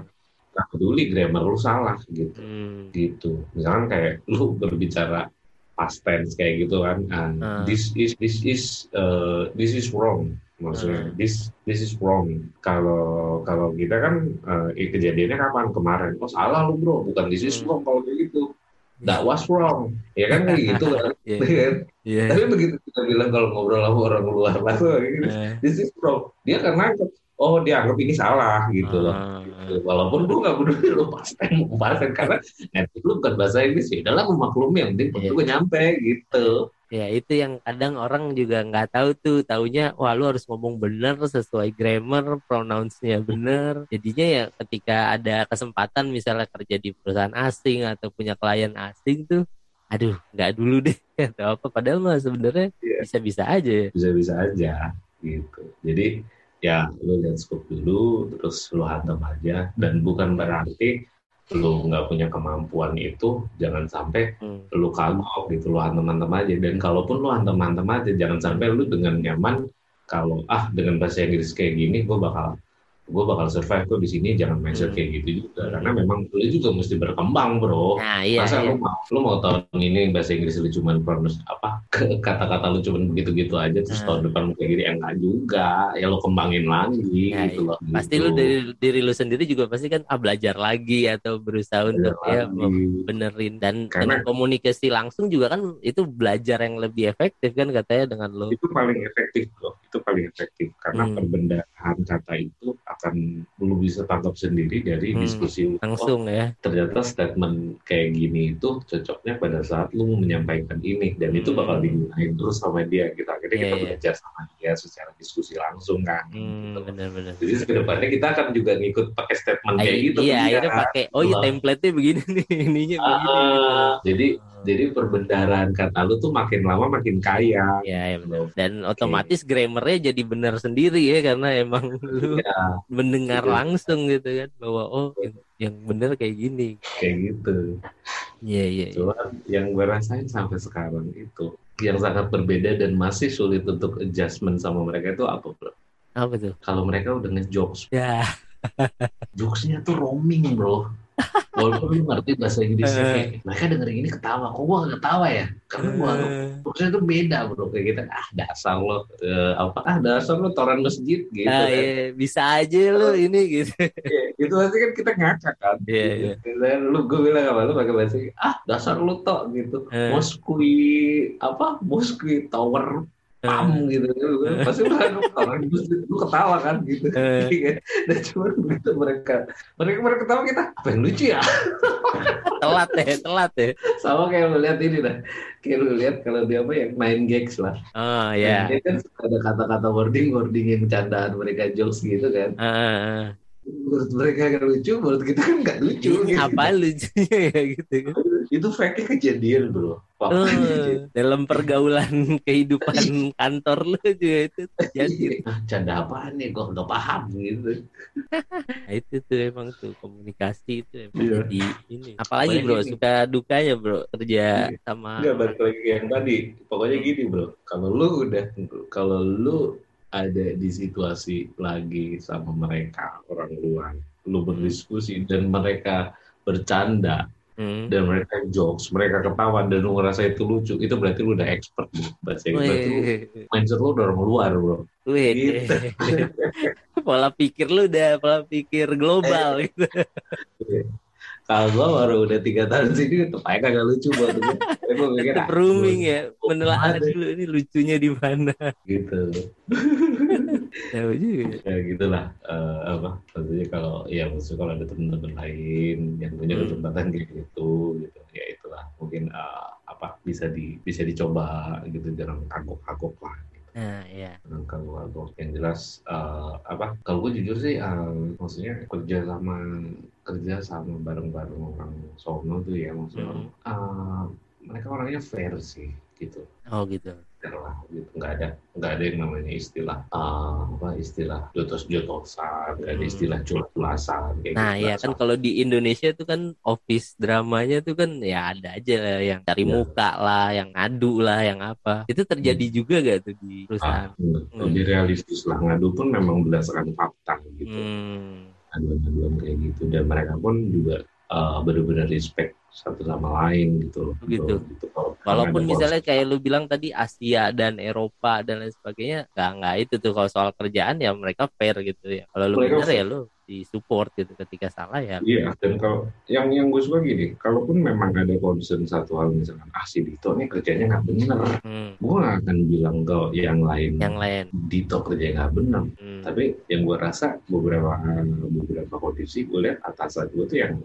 S2: nggak peduli grammar lu salah gitu,
S1: Hmm.
S2: gitu. Misalkan kayak lu berbicara past tense kayak gitu kan, ah,
S1: Ah.
S2: this is this is uh, this is wrong maksudnya
S1: Hmm.
S2: this this is wrong kalau kalau kita kan eh, kejadiannya kapan kemarin oh salah lu bro bukan this is
S1: Hmm.
S2: wrong kalau kayak gitu that was wrong ya kan kayak gitu kan [laughs]
S1: Iya.
S2: Kan?
S1: Iya.
S2: tapi begitu kita bilang kalau ngobrol sama orang luar langsung gitu
S1: Eh,
S2: this is wrong dia kan nangkep oh dia anggap ini salah gitu loh
S1: ah,
S2: Gitu. walaupun gue gak peduli lu pasten [laughs] mau pasten karena nanti lu bukan bahasa Inggris ya udahlah maklumi yang penting
S1: Iya.
S2: gue nyampe gitu
S1: Ya itu yang kadang orang juga nggak tahu tuh, taunya wah lu harus ngomong bener sesuai grammar, pronounce-nya bener. Jadinya ya ketika ada kesempatan misalnya kerja di perusahaan asing atau punya klien asing tuh, aduh nggak dulu deh [laughs] atau apa. Padahal mah sebenarnya
S2: Iya.
S1: bisa-bisa aja ya.
S2: bisa-bisa aja gitu. Jadi ya lu lihat scope dulu, terus lu hantam aja dan bukan berarti lu nggak punya kemampuan itu jangan sampai
S1: Hmm.
S2: lu kagok gitu lu hantam-hantam aja dan kalaupun lu hantam-hantam aja jangan sampai lu dengan nyaman kalau ah dengan bahasa Inggris kayak gini gue bakal gue bakal survive kok di sini jangan mindset
S1: Hmm.
S2: kayak gitu juga karena memang lu juga mesti berkembang bro
S1: Nah iya,
S2: masa
S1: iya.
S2: lu mau lu mau tahun ini bahasa Inggris lu cuman pronounce apa [laughs] kata-kata lu cuman begitu-gitu aja terus
S1: Nah.
S2: tahun depan lu kayak gini ya enggak juga ya lu kembangin lagi
S1: Ya,
S2: gitu
S1: iya.
S2: loh
S1: Pasti
S2: gitu.
S1: lu dari diri lu sendiri juga pasti kan ah, belajar lagi atau berusaha untuk ya benerin dan
S2: Karena-
S1: dengan komunikasi langsung juga kan itu belajar yang lebih efektif kan katanya dengan lo
S2: itu paling efektif loh itu paling efektif karena
S1: Hmm.
S2: perbedaan kata itu akan lu bisa tangkap sendiri dari
S1: Hmm,
S2: diskusi lu. Oh,
S1: langsung ya
S2: ternyata statement kayak gini itu cocoknya pada saat lu menyampaikan ini dan itu
S1: Hmm.
S2: bakal digunain terus sama dia gitu akhirnya kita
S1: Iya, iya.
S2: belajar sama dia secara diskusi langsung kan
S1: hmm,
S2: gitu.
S1: benar-benar
S2: jadi ke depannya kita akan juga ngikut pakai statement kayak
S1: Ay-
S2: gitu
S1: iya
S2: dia,
S1: akhirnya
S2: kan.
S1: pakai oh iya template-nya begini nih [laughs] ininya begini gitu
S2: Ah, jadi jadi perbendaharaan kata lu tuh makin lama makin kaya.
S1: Ya, ya benar dan otomatis grammarnya jadi benar sendiri ya karena emang [laughs] lu
S2: ya
S1: mendengar
S2: Iya.
S1: langsung gitu kan bahwa oh yang, yang benar kayak gini.
S2: Kayak gitu.
S1: Iya iya iya.
S2: Cuman yang gue rasain sampai sekarang itu yang sangat berbeda dan masih sulit untuk adjustment sama mereka itu apa bro?
S1: apa tuh?
S2: Kalau mereka udah ngejokes,
S1: ya. [laughs]
S2: Jokesnya tuh roaming bro. Walaupun lu ngerti bahasa Inggrisnya
S1: Eh.
S2: mereka dengerin ini ketawa, kok gua gak ketawa ya? Karena gua
S1: Eh,
S2: jokesnya tuh beda bro kayak gitu. Ah dasar lo, eh, apa? Ah dasar lo toran masjid gitu
S1: ah,
S2: kan.
S1: iya, bisa aja lu ini gitu
S2: Iya, itu pasti kan kita ngakak kan.
S1: Iya, iya.
S2: Dan lu gue bilang apa lu pakai bahasa Inggris, ah dasar lu tok gitu.
S1: Eh.
S2: Moskwi apa? Moskwi Tower pam gitu. Pasti orang orang lu ketawa kan gitu. [laughs] Dan cuma begitu mereka mereka mereka ketawa kita apa yang lucu ya? [laughs]
S1: Telat ya telat ya
S2: sama kayak lu lihat ini dah. Kayak lu lihat kalau dia apa yang main gags lah.
S1: Oh ya yeah.
S2: kan ada kata-kata wording wording yang candaan mereka jokes gitu kan. Uh, menurut mereka gak lucu, menurut kita kan gak lucu.
S1: Gitu. Apa lucunya ya gitu. Kan?
S2: Itu fake kejadian bro.
S1: Oh, dalam pergaulan [laughs] kehidupan kantor lu juga itu terjadi.
S2: Ah, canda apa nih? Gue gak paham gitu.
S1: nah, itu tuh emang tuh komunikasi itu emang iya. jadi ini. Apalagi bro, gini. suka dukanya bro kerja iya. sama.
S2: Enggak balik lagi yang tadi. Pokoknya gini bro, kalau lu udah, kalau lu ada di situasi lagi sama mereka orang luar, lu berdiskusi dan mereka bercanda hmm. dan mereka jokes, mereka ketawa dan lu ngerasa itu lucu, itu berarti lu udah expert bro. Berarti, berarti lu, mindset lu udah luar bro.
S1: Wih, gitu. [laughs] pola pikir lu udah pola pikir global gitu.
S2: Kalau gue baru udah tiga tahun sini tetap aja kagak lucu buat gue gue
S1: mikir ah, rooming ya menelaah dulu ini lucunya di mana?
S2: Gitu. [laughs]
S1: Tahu juga
S2: ya? Gitulah. Uh, apa maksudnya kalau ya maksudnya kalau ada teman-teman lain yang punya hmm. kesempatan kayak gitu gitu. Ya itulah. Mungkin uh, apa bisa di bisa dicoba gitu jangan kagok-kagok lah
S1: Nah, iya.
S2: Kalau aku yang jelas uh, apa? Kalau gue jujur sih, uh, maksudnya kerja sama kerja sama bareng-bareng orang sono tuh ya maksudnya hmm. uh, mereka orangnya fair sih gitu.
S1: Oh gitu
S2: lah gitu nggak ada nggak ada yang namanya istilah uh, apa istilah jotos jotosan nggak ada hmm. istilah culas culasan
S1: nah gitu, ya kan kalau di Indonesia tuh kan office dramanya tuh kan ya ada aja lah yang cari ya. muka lah yang ngadu lah yang apa itu terjadi hmm. juga gak tuh di perusahaan ah,
S2: hmm. lebih realistis lah ngadu pun memang berdasarkan fakta gitu hmm. aduan-aduan kayak gitu dan mereka pun juga uh, benar-benar respect satu sama lain gitu
S1: Gitu. gitu. Walaupun misalnya kayak lu bilang tadi Asia dan Eropa dan lain sebagainya, nggak nggak itu tuh kalau soal kerjaan ya mereka fair gitu ya. Kalau lu benar ya lu di support gitu ketika salah ya.
S2: Iya dan kalau yang yang gue suka gini, kalaupun memang ada concern satu hal misalkan ah si Dito nih kerjanya nggak bener, hmm. gue nggak akan bilang ke yang lain.
S1: Yang lain.
S2: Dito kerja nggak bener. Hmm. Tapi yang gue rasa beberapa beberapa kondisi gue lihat atasan gue tuh yang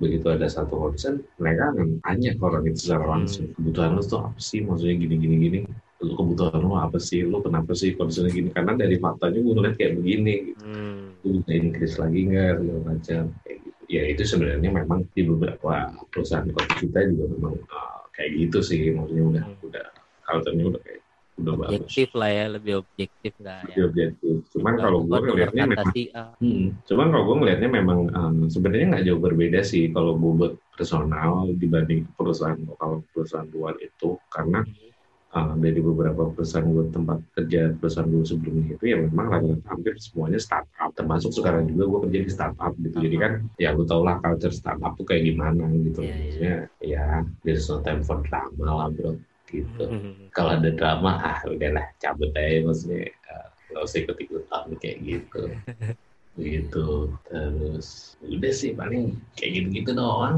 S2: begitu ada satu concern mereka akan tanya ke orang itu secara langsung hmm. kebutuhan lu tuh apa sih maksudnya gini gini gini lu kebutuhan lu apa sih? Lu kenapa sih kondisinya gini? Karena dari faktanya gue ngeliat kayak begini gitu. hmm. lu bisa increase lagi nggak? Segala macam. Kayak gitu. Ya itu sebenarnya memang di beberapa perusahaan kopi kita juga memang uh, kayak gitu sih. Maksudnya udah hmm. udah culture udah kayak udah
S1: objektif bagus. lah ya lebih objektif nggak
S2: ya? Objektif. Cuman kalau gue ngelihatnya memang hmm, cuman kalau gue ngelihatnya memang um, sebenarnya nggak jauh berbeda sih kalau gue buat personal dibanding perusahaan kalau perusahaan luar itu. Karena hmm uh, dari beberapa perusahaan gue tempat kerja perusahaan gue sebelumnya itu ya memang rata-rata hampir semuanya startup. Termasuk sekarang juga gue kerja di startup gitu. Jadi kan ya lu tau lah culture startup tuh kayak gimana gitu. Yeah, iya. maksudnya yeah. ya there's no time for drama lah bro gitu. Mm-hmm. kalau ada drama ah udahlah cabut aja maksudnya uh, gak usah ikut ikutan kayak gitu. [laughs] Gitu terus udah sih paling kayak gitu gitu doang.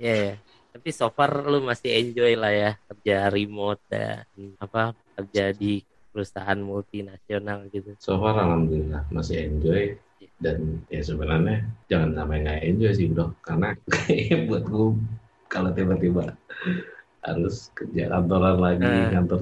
S1: Ya yeah, yeah tapi so far lu masih enjoy lah ya kerja remote dan apa kerja di perusahaan multinasional gitu.
S2: So far alhamdulillah masih enjoy dan ya sebenarnya jangan sampai nggak enjoy sih bro karena [laughs] buat gue kalau tiba-tiba harus kerja kantoran lagi uh. kantor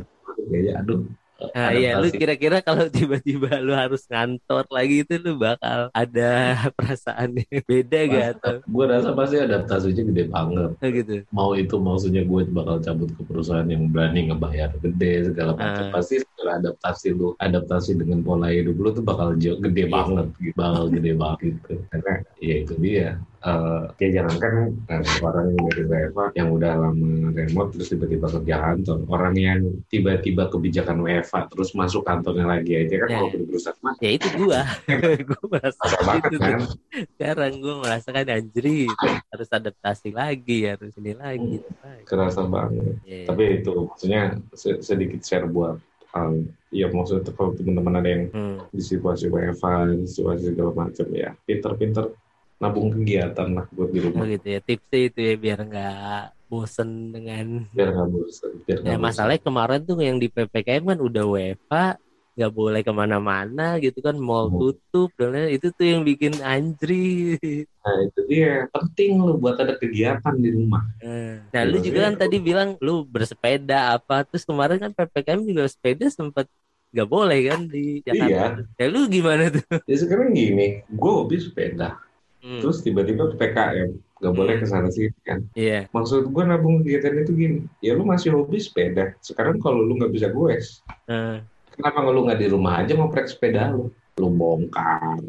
S2: kayaknya aduh
S1: Nah iya, lu kira-kira kalau [laughs] tiba-tiba lu harus ngantor lagi itu lu bakal ada [laughs] perasaan yang beda gak? Atau?
S2: Gue rasa pasti adaptasinya gede banget.
S1: Oh, gitu.
S2: Mau itu maksudnya gue bakal cabut ke perusahaan yang berani ngebayar gede segala macam. Uh. Pasti setelah adaptasi lu, adaptasi dengan pola hidup lu tuh bakal gede yeah. banget, gitu. bakal gede banget gitu. Karena ya itu dia uh, ya jangankan uh, orang yang dari WFA yang udah lama remote terus tiba-tiba kerja kantor orang yang tiba-tiba kebijakan WFA terus masuk kantornya lagi aja kan ya. kalau perusahaan
S1: mah ya itu gua [laughs] gua merasa itu kan? sekarang gua merasakan anjri harus adaptasi lagi harus ini lagi
S2: hmm. kerasa banget ya, tapi itu maksudnya sedikit share buat um, ya maksudnya kalau teman-teman ada yang hmm. di situasi WFA, di situasi segala macam ya pinter-pinter nabung kegiatan lah buat di
S1: Oh
S2: rumah
S1: gitu ya tipsnya itu ya biar nggak bosen dengan
S2: biar nggak bosan biar
S1: ya masalahnya kemarin tuh yang di ppkm kan udah WFA nggak boleh ke mana-mana gitu kan mall
S2: Hmm.
S1: tutup dan lain- itu tuh yang bikin anjri.
S2: Nah itu dia penting lu buat ada kegiatan di rumah.
S1: Nah lu juga kan
S2: iya.
S1: tadi bilang lu bersepeda apa terus kemarin kan ppkm juga sepeda sempat nggak boleh kan di Jakarta.
S2: Iya.
S1: ya lu gimana tuh?
S2: Ya sekarang gini gue hobi sepeda
S1: Hmm,
S2: terus tiba-tiba PKM nggak boleh ke sana sini kan.
S1: Iya.
S2: Maksud gue nabung kegiatan itu gini ya lu masih hobi sepeda. Sekarang kalau lu nggak bisa goes
S1: Eh,
S2: kenapa lu nggak di rumah aja ngoprek sepeda lu? Lu bongkar.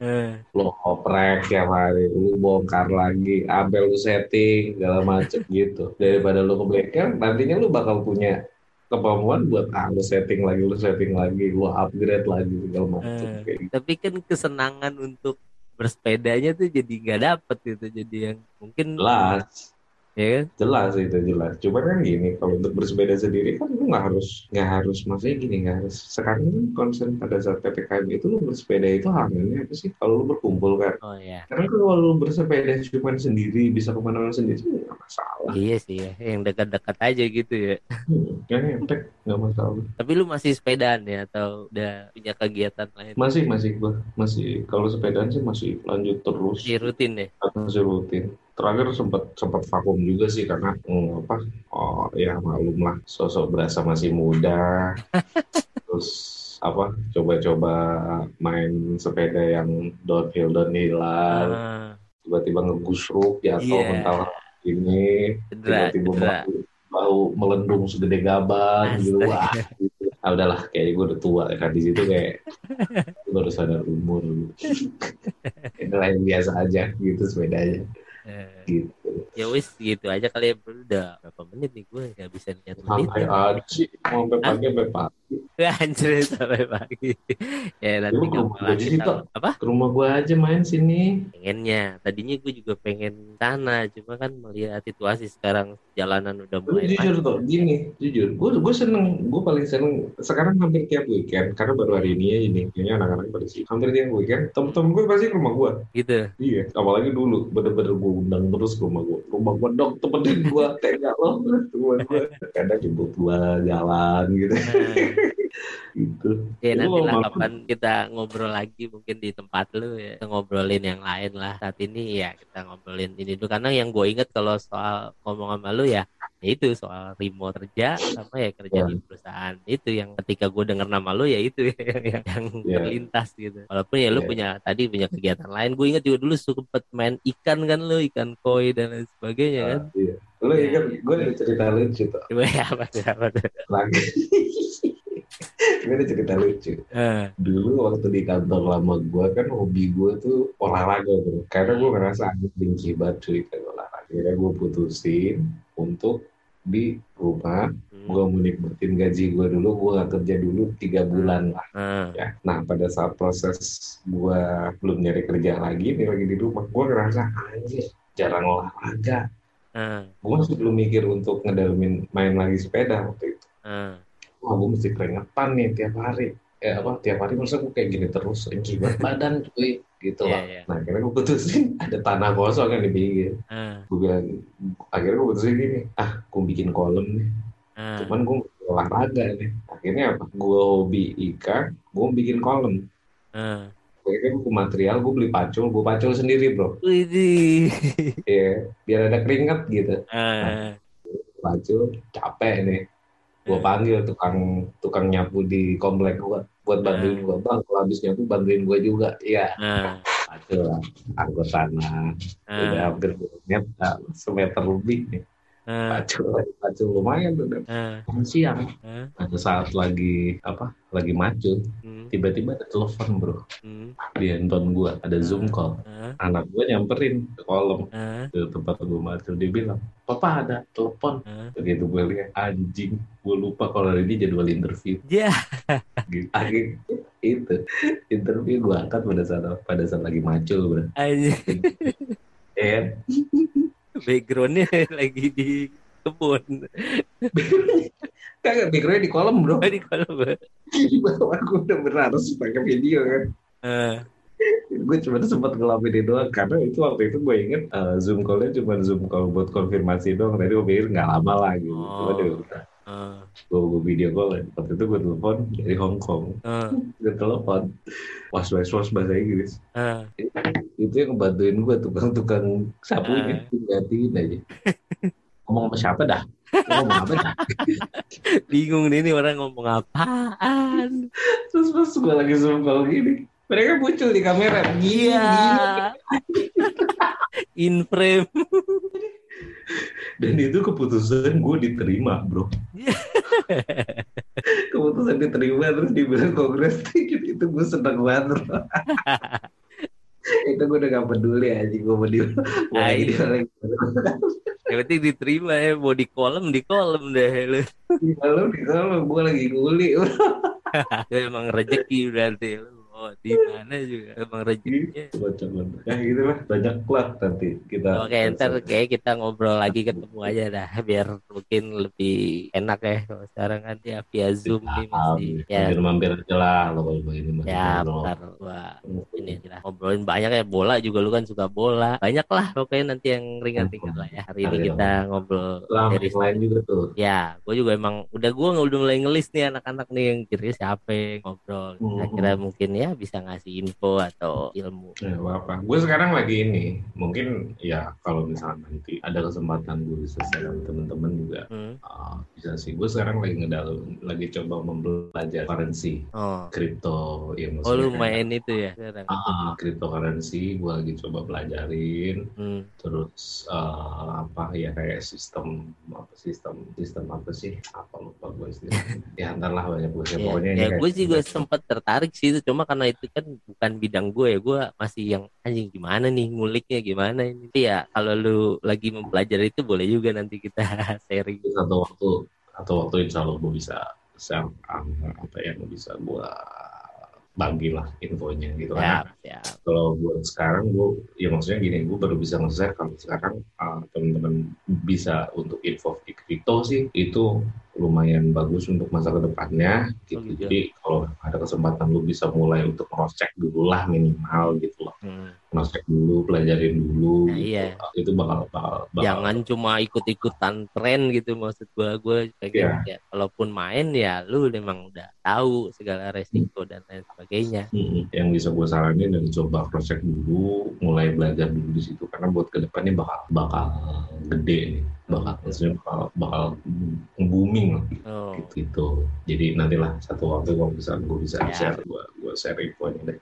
S1: Eh,
S2: lu oprek tiap hari lu bongkar lagi sampai lu setting segala macem [laughs] gitu. Daripada lu ke bengkel nantinya lu bakal punya kemampuan buat ah lu setting lagi lu setting lagi lu upgrade lagi segala macem
S1: Eh.
S2: kayak gitu.
S1: tapi kan kesenangan untuk bersepedanya tuh jadi nggak dapet gitu. Jadi yang mungkin
S2: jelas
S1: ya kan?
S2: Jelas itu jelas. Cuma kan gini kalau untuk bersepeda sendiri kan lu nggak harus nggak harus maksudnya gini nggak harus. Sekarang kan concern pada saat ppkm itu lu bersepeda itu hamilnya apa sih? Kalau lu berkumpul kan.
S1: Oh ya
S2: karena kalau lu bersepeda cuma sendiri bisa ke mana-mana sendiri nggak masalah.
S1: Iya sih ya. Yang dekat-dekat aja gitu ya.
S2: Hmm, kan efek nggak masalah.
S1: Tapi lu masih sepedaan ya? Atau udah punya kegiatan lain?
S2: Masih masih gua. Masih kalau sepedaan sih masih lanjut terus.
S1: Masih rutin ya?
S2: Masih rutin terakhir sempat sempat vakum juga sih karena hmm, apa oh ya malum lah sosok berasa masih muda. [laughs] Terus apa coba-coba main sepeda yang downhill downhillan.
S1: Ah,
S2: tiba-tiba ngegusruk jatuh
S1: Iya.
S2: mental ini.
S1: Cedera
S2: tiba-tiba bau, bau melendung segede gaban gitu. Wah gitu. ah udahlah kayak gue udah tua kan. Di situ kayak [laughs] baru sadar umur. [laughs] Itu yang biasa aja gitu sepedanya
S1: Eh,
S2: gitu.
S1: Ya wis gitu aja kali ya bro. udah berapa menit nih gue nggak bisa lihat menit
S2: sampai aja sih mau sampai pagi sampai pagi. [laughs]
S1: Anjir sampai pagi. Ya nanti kita
S2: sih, Tok?
S1: apa?
S2: Ke rumah gue aja main sini.
S1: Pengennya. Tadinya gue juga pengen sana cuma kan melihat situasi sekarang jalanan udah
S2: Lu
S1: mulai
S2: jujur
S1: padat.
S2: tuh gini jujur. Gue gue seneng gue paling seneng sekarang hampir tiap weekend karena baru hari ini aja nih kayaknya anak-anak pada sih hampir tiap weekend temen-temen gue pasti ke rumah gue
S1: gitu.
S2: Iya apalagi dulu bener-bener gue undang terus ke rumah gue rumah gue dong temenin gue [laughs] tega loh rumah gue kadang jemput gue jalan gitu.
S1: Nah, [laughs]
S2: gitu.
S1: Ya nanti lah kapan kita ngobrol lagi mungkin di tempat lu ya. Kita ngobrolin yang lain lah. Saat ini ya kita ngobrolin ini dulu. Karena yang gue inget kalau soal ngomong sama lu ya ya itu soal remote kerja sama ya kerja
S2: Ya.
S1: di perusahaan. Itu yang ketika gue denger nama lu ya itu ya, [laughs] yang, yang
S2: Ya.
S1: terlintas gitu. Walaupun ya lu
S2: Ya.
S1: punya tadi punya kegiatan lain. Gue inget juga dulu sempet main ikan kan lu ikan koi dan lain sebagainya kan.
S2: Ah, iya. Lu ingat gue ada cerita lucu tuh.
S1: Coba ya apa tuh apa tuh?
S2: Lagi. [laughs] Gue ada cerita lucu.
S1: Eh,
S2: dulu waktu di kantor lama gue kan hobi gue tuh olahraga bro karena gue ngerasa anjing benci banget cuy kayak olahraga. Akhirnya gue putusin untuk di rumah
S1: hmm,
S2: gue menikmatin gaji gue dulu gue gak kerja dulu tiga bulan lah.
S1: Eh,
S2: ya. Nah pada saat proses gue belum nyari kerja lagi nih lagi di rumah gue ngerasa anjir jarang olahraga.
S1: Eh,
S2: gue masih belum mikir untuk ngedalamin main lagi sepeda waktu itu.
S1: Eh.
S2: wah gue mesti keringetan nih tiap hari. Eh apa tiap hari masa gue kayak gini terus banget badan cuy gitu
S1: Iya,
S2: lah
S1: iya.
S2: nah akhirnya gue putusin [laughs] ada tanah kosong yang di pinggir.
S1: Eh,
S2: gue bilang akhirnya gue putusin gini ah gue bikin kolam nih.
S1: Eh.
S2: cuman gue olahraga nih. Akhirnya apa? Gue hobi ikan gue bikin kolam.
S1: Eh.
S2: akhirnya gue ke material gue beli pacul gue pacul sendiri bro.
S1: Widih.
S2: ya biar ada keringet gitu.
S1: Eh,
S2: pacul capek nih. Gue panggil tukang tukang nyapu di komplek gue buat bantuin gue bang kalau habis nyapu bantuin gue juga. Iya.
S1: Eh,
S2: pacul lah angkut tanah udah
S1: eh,
S2: hampir meter semeter lebih nih
S1: eh,
S2: pacul pacul lumayan tuh Makan siang. Pada saat lagi apa lagi macul
S1: hmm,
S2: tiba-tiba ada telepon bro.
S1: Hmm,
S2: di handphone gue ada zoom call.
S1: Eh,
S2: anak gue nyamperin ke kolom
S1: eh,
S2: ke tempat gue macul dia bilang papa ada telepon.
S1: Eh.
S2: begitu gue lihat anjing gue lupa kalau ini jadwal interview.
S1: Ya,
S2: gitu. akhirnya itu interview gue angkat pada saat pada saat lagi macul bro.
S1: Aja
S2: eh
S1: backgroundnya [laughs] lagi di kebun. [laughs]
S2: kagak backgroundnya di kolom bro
S1: Oh, di kolom.
S2: di bawah gue udah berharus pakai video kan
S1: Eh,
S2: di gue cuma sempat ngelakuin itu doang karena itu waktu itu gue inget uh, zoom callnya cuma zoom call buat konfirmasi doang tadi gue pikir nggak lama lah gitu oh. cuma uh. gue, gue video call ya. waktu itu gue telepon dari Hong Kong. Uh. gue telepon. Was was was bahasa Inggris. Uh. itu yang ngebantuin gue tukang-tukang sapunya uh. gantiin aja. [laughs] Ngomong sama siapa dah? Ngomong apa dah? [laughs]
S1: Bingung nih ini orang ngomong apaan?
S2: Terus pas gue lagi zoom call gini mereka muncul di kamera.
S1: Iya. [laughs] In frame
S2: dan itu keputusan gue diterima bro. [laughs] Keputusan diterima terus dibilang kongres [laughs] itu gue seneng banget itu gue udah gak peduli aja gue mau di [laughs] lagi
S1: yang penting diterima ya. Mau di kolom di kolom deh lu.
S2: Di kolom di kolom. Gue lagi nguli
S1: itu emang rezeki berarti lu Oh, di mana juga emang rezekinya.
S2: Ya gitu lah, banyak lah nanti kita.
S1: Oke, ntar kayak kita ngobrol lagi ketemu aja dah, biar mungkin lebih enak ya. Kalau sekarang kan ya via Zoom nih masih.
S2: Ya. Mampir-mampir aja lah lo kalau
S1: ini. Ya, bentar gua ini lah ngobrolin banyak ya bola juga lu kan suka bola. Banyak lah pokoknya nanti yang ringan-ringan lah ya. Hari ini kita ngobrol
S2: dari lain juga tuh.
S1: Ya, gue juga emang udah gue udah mulai ngelis nih anak-anak nih yang kira siapa yang ngobrol. Kira-kira mungkin ya bisa ngasih info atau ilmu.
S2: Ya, apa. Gue sekarang lagi ini, mungkin ya kalau misalnya nanti ada kesempatan gue bisa share sama temen-temen juga hmm. uh, bisa sih. Gue sekarang lagi ngedal, lagi coba mempelajari currency, oh. kripto.
S1: Ya, oh lu main kayak, itu ya?
S2: Uh, cryptocurrency gue lagi coba pelajarin. Hmm. Terus uh, apa ya kayak sistem apa sistem sistem apa sih? Apa lupa gue sih. ya ntar lah banyak gue.
S1: Ya, pokoknya ya, gue juga sempat tertarik sih itu cuma karena itu kan bukan bidang gue ya gue masih yang anjing gimana nih nguliknya gimana ini? Ya kalau lu lagi mempelajari itu boleh juga nanti kita [laughs] sharing.
S2: Satu waktu atau waktu insya Allah gue bisa share apa yang bisa gue bagilah infonya gitu kan. Ya, Kalau buat sekarang gue, ya maksudnya gini, gue baru bisa nge-share. Kalau sekarang uh, teman-teman bisa untuk info di kripto sih itu lumayan bagus untuk masa ke depannya gitu. Oh, gitu. Jadi kalau ada kesempatan lu bisa mulai untuk cross check dulu lah minimal gitu loh. Hmm. Cross check dulu, pelajarin dulu.
S1: Nah, iya.
S2: Gitu. Itu bakal, bakal, bakal
S1: Jangan cuma ikut-ikutan tren gitu maksud gua. Gue kayak yeah. ya, kalaupun main ya lu memang udah tahu segala resiko hmm. dan lain sebagainya.
S2: Hmm. Yang bisa gue saranin dan coba cross check dulu, mulai belajar dulu di situ karena buat ke depannya bakal bakal gede nih bakal maksudnya bakal bakal booming oh. gitu, gitu jadi nantilah satu waktu gue bisa gue bisa ya. share gue gue share infonya deh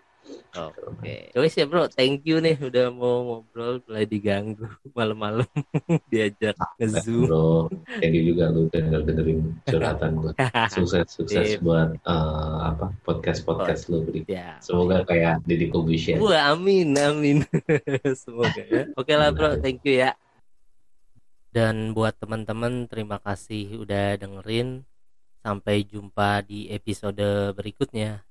S1: Oke, okay. ya bro, thank you nih udah mau ngobrol, mulai diganggu [laughs] malam-malam [laughs] diajak ngezoom.
S2: Bro, thank you juga lu denger dengerin curhatan gue. [laughs] Sukses sukses Sip. buat uh, apa podcast podcast oh, lu beri. Ya, Semoga kayak Deddy Kobusher.
S1: Wah, amin amin. Semoga ya. Oke okay lah bro, thank you ya. Dan buat teman-teman terima kasih udah dengerin. Sampai jumpa di episode berikutnya.